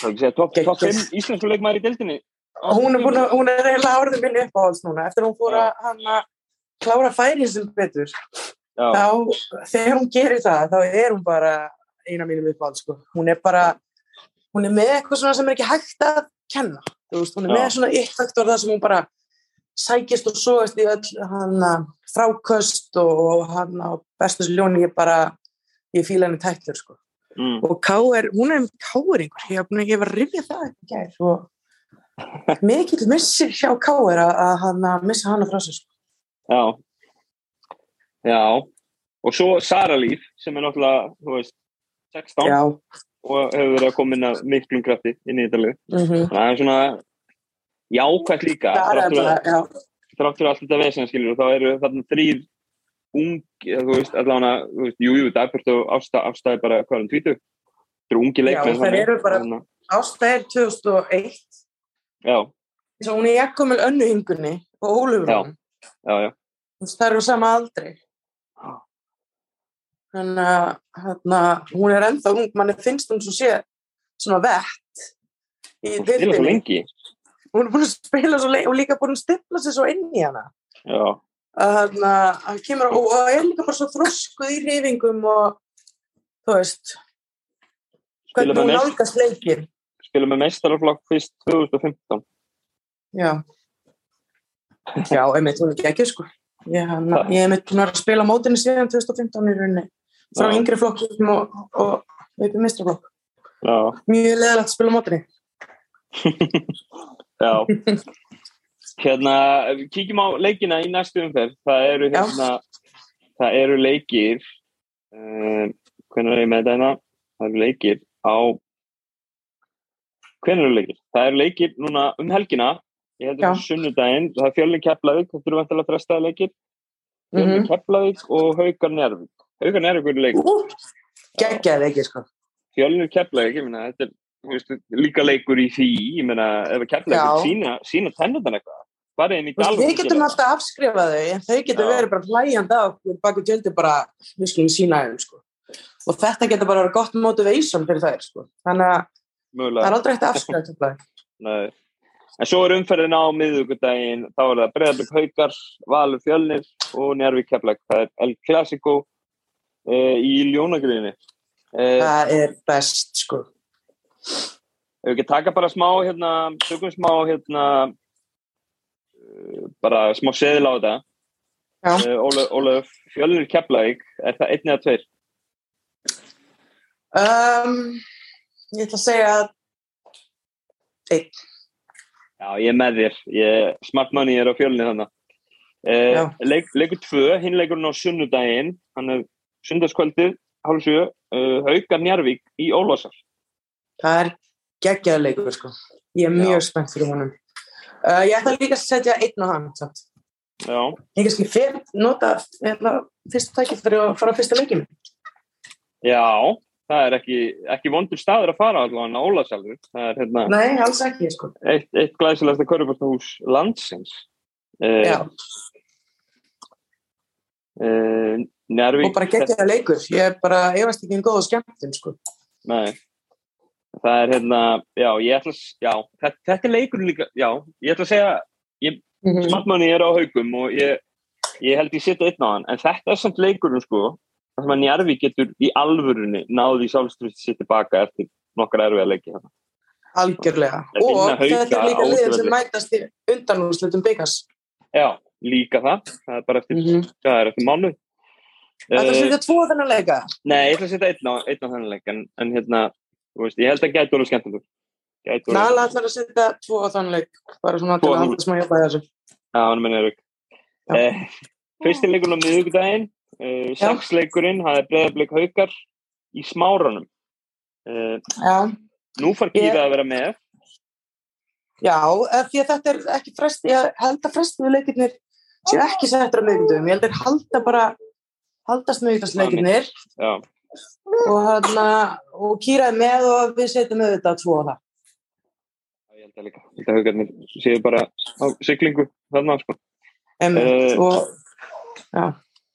er top, top Geggjuð. 5 íslensku leikmæður í deildinni. Hún er, búin að, hún er eiginlega orðið minni uppáhalds núna. Eftir að hún fór að hann klára færi sem betur já, þá, þegar hún gerir það þá er hún bara eina mínum uppáhalds sko. hún er bara hún er með eitthvað svona sem er ekki hægt að kenna veist, hún er með svona eitt faktor það sem hún bara sækist og sóast í öll hann að fráköst og, og hann á bestu ljóni ég bara ég fíla henni tættur sko. mm, og K.R. hún er K.R. ég, var- ég var að rifja það upp í gær og mikill missir hjá K.R. að, að að missa hana frá sér sko. já já og svo Sara Líf sem er náttúrulega þú veist, 16 já, og hefur verið að koma inn að miklum krafti inn í þetta lið mm -hmm. það er svona jákvæmt líka það þrátt fyrir að- alltaf já, þrátt fyrir allt þetta vesen skilur þá eru þarna þrýr ung, þú veist, allavega þú veist, jú, jú, og Ásta er bara hvað er um tvítu þetta eru ungi leikmenn þær þannig. eru bara- er 2001 já, og hún er jakkumil önnu hingunni og Ólufur Já. já, já, það eru sama aldri Já. Þannig að hérna, hún er ennþá ung manni finnst hún svo sé svona vett í hún spila svo lengi. Hún er búin að spila svo lengi og líka búin að stipla sér svo inn í hana. Já, að hérna, að kemur og, og er líka bara svo þroskuð í reyfingum og þú veist hvernig hún nálgast leikir spila með meistaraflokk fyrst 2015 já. Já, einmitt, hún er ekki ekki sko. Ég, hef einmitt búin að spila mótinni síðan 2015 í rauninni frá Já. yngri flokkum og, og upp í mistraflokk já, mjög leðilegt að spila á mótinni já hérna, kíkjum á leikina í næstu umferð það eru Já. hérna það eru leikir um, hvernig er ég með þetta hérna það eru leikir á hvernig eru leikir? það eru leikir núna um helgina ég heldur Já. það sunnudaginn það er fjölinn Keflavík, þetta eru vantilega frestaði leikir fjölinn mm mm Keflavík og Haukar Njárvík Haukar Njárvík eru leikur geggjaði leikir sko fjölinn Keflavík, ég meina þetta er veist, líka leikur í því ég meina ef Keflavík Já. sína, sína tennundan eitthvað bara inn í galva við getum alltaf afskrifað þau en þau getur verið bara hlæjandi á baku tjöldi bara, við skulum sína þeim sko. og þetta getur bara verið gott motivation fyrir þær sko. þannig að það er mögulega aldrei hægt að afskrifa þetta Nei. En svo er umferðin á miðugudaginn, þá er það Breiðarbygg Haukar, Valur Fjölnir og Njárvík Keflag. Það er El Clasico uh, í Ljónagriðinni. Uh, það er best sko. ef við ekki taka bara smá hérna, tökum smá hérna, uh, bara smá seðil á þetta. Ólaf, Ólaf Fjölnir Keflag, er það einn eða tveir? um, ég ætla að segja einn Já, ég er með þér. Ég, smart money er á fjölni þannig. Uh, leik, leikur tvö, hinn leikurinn á sunnudaginn, hann er sunnudagskvöldið, hálf sjö, uh, Haukar Njarvík í Ólvarsar. það er geggjaði leikur sko. ég er mjög spennt fyrir honum uh, ég ætla líka að setja einn á hann samt. Já, ég kannski fyrir nota hérna, fyrsta tækið fyrir að fara á fyrsta leikinu já, það er ekki, ekki vondur staður að fara allavega á er hérna, nei, alls ekki sko. eitt, eitt glæsilegasta körfuboltahús landsins. Uh, Já. uh, Njarvík. og bara geggjaði leikur ég er bara, efast ekki um góða skemmtun sko. Nei. Það er hérna, já, ég ætla já, þetta, þetta er leikur líka, já, ég ætla að segja, Mhm. smartmanni er á haugum og ég, ég held ég setja einn á hann, en þetta er samt leikurinn sko, það sem að Njarvík getur í alvörunni náði sjálfströðt sér tilbaka eftir nokkar erfið að leggja. Algjörlega. Og Hauka þetta er líka á liðið sem mætast í undanúrslutum byggas. Já, líka það. Það er bara eftir, Mm -hmm. það er eftir mánu. Þetta er setja tvo þennan leika. Nei, ég ætla að setja einn á, einn á þennan leik en, en hérna, þú veist, ég held að gæti alveg skemmtilegt. Nala ætlar að setja tvo þennan leik. Bara svona til að þennan. halda smá hjálpa þessu. já, hann menn er Já. eh, Fyrsti leikurinn á miðugdægin, eh, sex leikurinn, það er breyðarbleik haukar í smáranum. Eh, Já. nú far Ég- Kýra að vera með. Já, því að þetta er ekki frest, ég held að frestu leikirnir séu ekki settur á miðgundum. Ég held að halda bara, haldast miðgundarsleikirnir Já, og, hana, og kýraði með og við setjum auðvitað tvo á það. ég held að líka. Ég held að haukarnir séu bara á siglingu þarna, sko. Einmitt, Eh, og, já.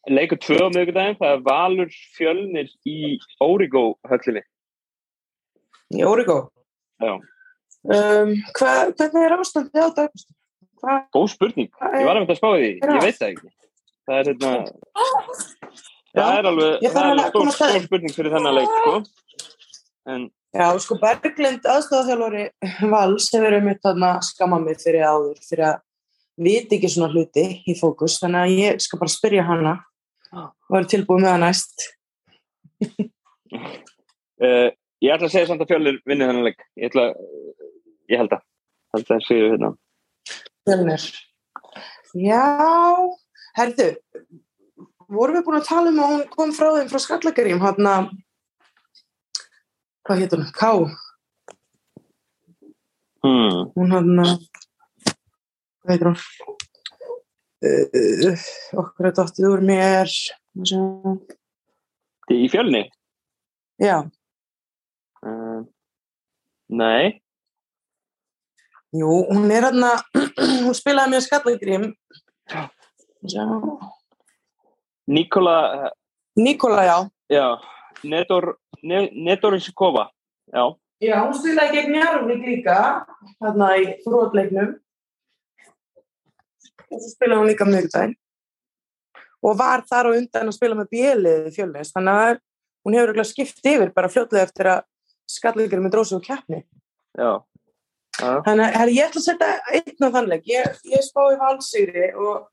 Leikur tvö á miðugdægin, það er Valur fjölnir í Origo höllinni. Í Origo. Já, Um, hva, hvernig er ástandið á? Hvað? góð spurning. Ég var að mynda að spá því, ég veit það ekki. Það er hérna, það er alveg, það er að alveg stór, að stór spurning fyrir þennan leik, sko. En, Já, sko Berglind aðstofþjálfari Vals hefur um mitt þarna skamma mig fyrir áður fyrir að viti ekki svona hluti í fókus. Þannig að ég skal bara spyrja hana. Og er tilbúið með það næst. Uh, ég ætla að segja samt að fjölnir vinni þennan leik. Ég ætla, ég held að, held að séu hérna. Fjölnir. Já, herðu vorum við búin að tala um að hún kom frá þeim frá Skallakarim hann að hvað hétt hún? Ká, Hmm. hún hann að hvað heitir hún? Uh, okkur er dottið úr mér. Í fjölni? Já, Uh, nei. jú, hún er hann að hún spilaði með Skallakarim Já Nikola, Nikola, já. já, Nedor, ne, já. Já, hún spilaði gegn Njarvík líka, þarna í þrótleiknum. Og svo spilaði hún líka miðgudaginn. Og var þar á undan að spila með bjeliði fjölnist. Þannig að hún hefur skipt yfir bara fljótlega eftir að skallegur með og keppni. Já, já, Þannig að ég ætla að setja einn á þannleik. Ég, ég spái valsýri og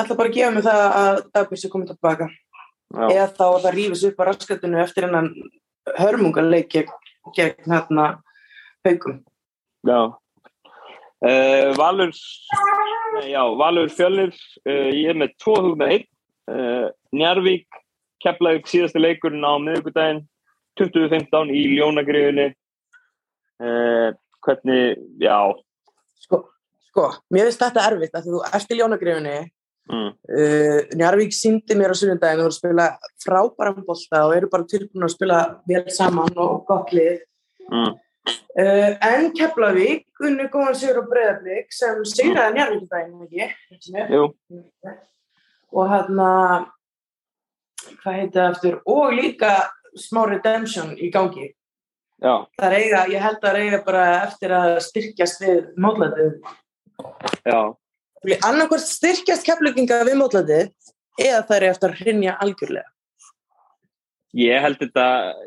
ætla bara að gefa mig það að Dagbjörn sé komið tilbaka. já, eða þá að það rífis upp á raskatinu eftir hennan hörmungarleik gegn, gegn hérna haugum. já. Uh, Valur, já, Valur fjölnir, uh, ég er með tvo hug með einn. Uh, Njarvík, Keflavík síðasti leikurinn á miðvikudaginn, 2015 í Ljónagriðunni. Hvernig, já, Sko, sko, mér finnst þetta erfitt að þú ert í ljónagrifunni, mm, uh, Njarvík síndi mér á sunnundaginn og voru að spila frábæran bolta og eru bara tilbúin að spila vel saman og gott lið. mm, Uh, en Keflavík, unni góðan sigur á breyðarblik sem sigraði Njarvík í daginn, ekki? jú, Og hérna, hvað heiti það eftir? Og líka smá redemption í gangi. já, Það eiga, ég held að eiga bara eftir að styrkjast við mótlætið. já, Annarkvært styrkjast kefluginga við mótlætið eða það er eftir að hrinja algjörlega. Ég held þetta,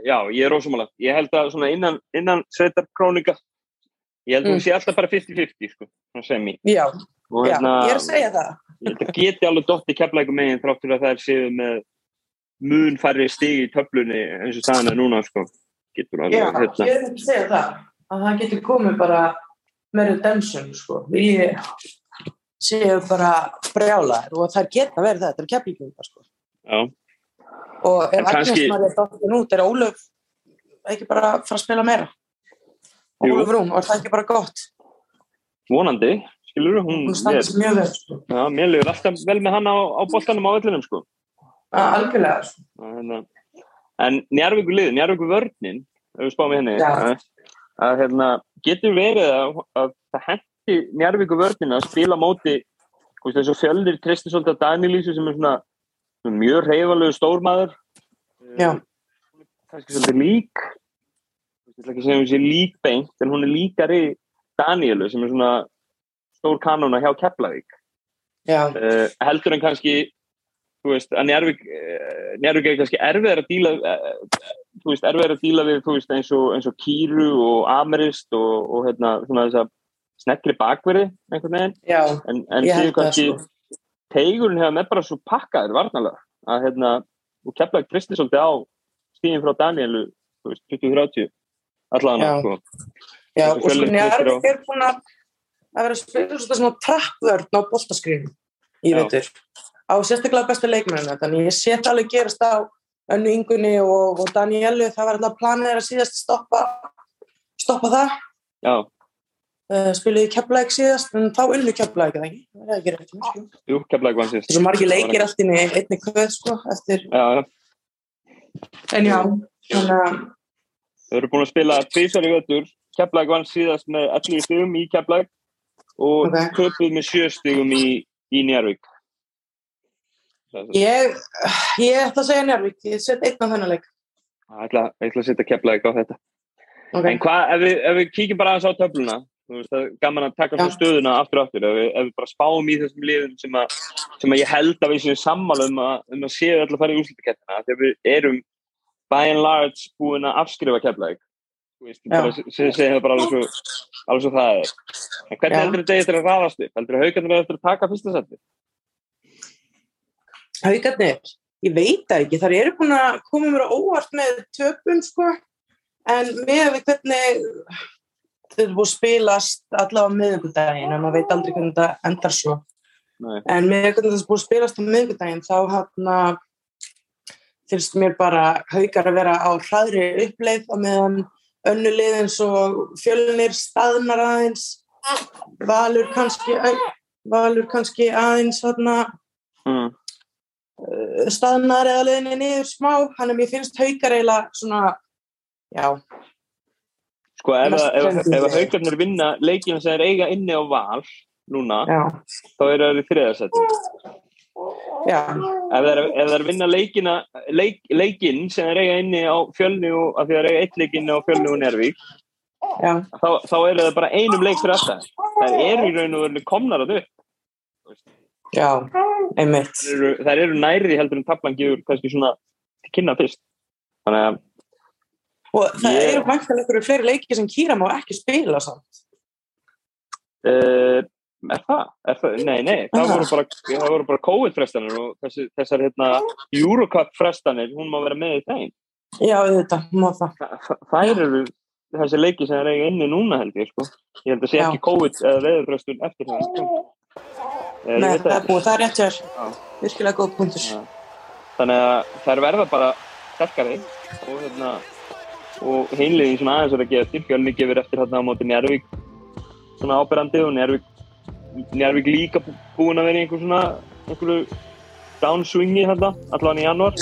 já, ég er rósumála. Ég held að svona innan, innan sveitar krónika, ég held að Mm. hún sé alltaf bara 50-50, sko, svona semi. Já, Og já, hérna, ég er að segja það. ég að geti alveg dotti keflæku megin þráttur að það er séu með mun færri stig í töflunni eins og staðan er núna, sko. Getur alveg, Já, hérna. ég er að segja það. Að það getur komið bara með redemption, sko. Við séu bara brjálaðir og það geta verið það, þetta er kefluginga, sko. Og En ef Agnes kannski- Marja dottin út, er Ólöf ekki bara að fara að spila meira? Jú. Ólöf Rún, og er það ekki bara gott? vonandi, skilur hún, Hún sér mjög vel, sko. já, mér lefur alltaf vel með hann á, á boltanum á öllinum, sko. Algjörlega, sko. Hérna, en Njarvíkur lið, Njarvíkur vörnin ef við spáum í henni að, að hérna, getur verið að, að það hendi Njarvíkur vörnin að spila móti og fjöldir tristi svolítið að Danílísu sem er svona, svona mjög reyfalegu stórmaður. Eh, kannski svolítið lík ég ætla ekki að segja hún sé lík beint en hún er líkari Daníelu sem er svona stór kanóna hjá Keflavík. Uh, heldur en kannski þú veist, að Njárvík eh, Njárvík er kannski erfiðar að díla þú veist, erfiðar að díla við þú veist, eins og, eins og Kýru og Amerist og, og hérna, svona þess að snekri bakverði, einhvern veginn. Já, en, en síðan kannski sko. teigurinn hefur með bara svo pakkaður varnalega, að hérna og keflaði kristi svolítið á stíðin frá Danielu, þú veist, 2030 allavega, Já. sko. Já, og sko Kristi er búin að vera að spila svona trappvörn á boltaskriðin í veitur á sérstaklega bestu leikmennina þannig ég það alveg gerast á önnu yngunni og, og Danielu það var alltaf planið að síðast stoppa stoppa það. Já, uh, spiluði keflæk síðast en þá unnu keflæk eða ekki? Það er ekki mér, sko. jú, keflaði hvað sést þessu margir leikir allt inn í einni kvöð sko eftir Já, já, en já þannig að þau eru búin að spila tvísar í vettur Keflag vann síðast með 11 stigum í Keflag og Ok. köpuð með 7 stigum í, í Njárvík ég ég ætla að segja Njarvík ég set einn á þennan leik. Ég ætla, ætla að setja Keflag á þetta. Okay. En hvað, ef ef við kíkjum bara aðeins á töfluna veist, það gaman að taka svo stöðuna aftur og aftur, ef við, ef við bara spáum í þessum liðum sem að, sem að ég held að við séum sammála um að, um að séu alltaf að fara í úrslutakettina þegar við erum by and large búin að afskrifa Keflag þú veist, Já. bara, se- segja það bara alveg svo, alveg svo það er. En hvernig heldur þetta eftir að raðast upp? Heldur þetta haugarnir eftir að taka fyrsta seti Haukarnir, ég veit ekki, þar eru búin að koma mér á óvart með töpum sko, en með við hvernig þau eru búin að spilast allavega á miðvikudaginn, en maður veit aldrei hvernig þetta endar svo. Nei. En með hvernig það er búin að spilast á miðvikudaginn, þá hann finnst mér bara haukar að vera á hraðri uppleið á meðan önnulið eins og fjölnir staðnar aðeins, valur kannski, valur kannski aðeins þarna mm. uh, staðnar eða leiðinni niður smá hann er mér finnst haukar eiginlega svona já, sko ef, að- haugarnir vinna leikina sem er eiga inni á val núna, já, þá eru það í þriðarsæti já, ef ef þeir vinna leikina leik, leikinn sem er eiga inni á fjölni og af því það er eiga eitt leikinn á fjölni og Nervík þá, þá eru það bara einum leik fyrir alltaf það eru í raun og veru komnar að upp. Já einmitt, þær eru, eru nærði heldur en taplan gefur kannski svona kynna fyrst. Þannig að og það Ég- eru mæktilega einhverju fleiri leiki sem Kýra má ekki spila samt uh, er það? Er það? Nei, nei, það voru bara, það voru bara COVID-frestanir og þessi, þessar hérna, Eurocup-frestanir, hún má vera með í þeim. já, þetta, má það Þa- þa- Þær eru þessi leiki sem er eiga inni núna held ég, sko. Ég held að sé Já. ekki COVID eða veðurfrestun eftir það, sko. Eh, Nei, það er búið, það er rétt hér virkilega góð punktur. Þannig að þær verða bara sterkari og hérna og heimliðin svona aðeins er að gefa til fjölni gefur eftir hérna á móti Njárvík svona áberandi og Njárvík líka bú- búin að vera í einhver svona einhverju downswingi hérna allavega í janúar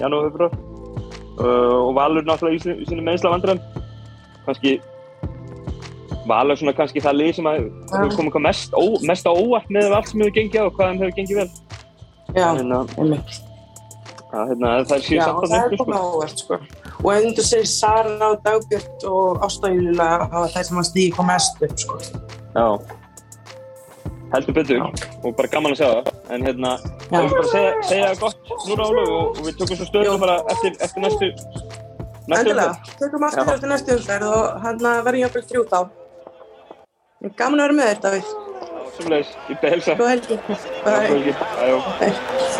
janúar februar uh, og Valur náttúrulega í sinni, í sinni meðsla vandræðum. Kannski Valur svona kannski það lið sem að hefur komið hvað mest, ó, mest á óvart með allt sem hefur gengið á og hvað þeim hefur gengið vel. Já, hérna, einmitt. hérna, það Já, samt það að er nefnir komið sko. á óvart sko. Og ef þú segir Sara og Dagbjörn og Ástæðjulega hafa þær sem að stíði koma mest upp sko. Já, heldur betur Já. og bara gaman að sjá það en hérna, það er bara að segja, segja það gott núna álega og, og við tökum svo stöðum bara eftir, eftir næstu Endilega, tökum aftur eftir næstu umferð og hann verður jafnvel þrjú þá. Gaman að vera með þetta við. Sumulegis, í behelsa Góð helgi. Bye. Bye.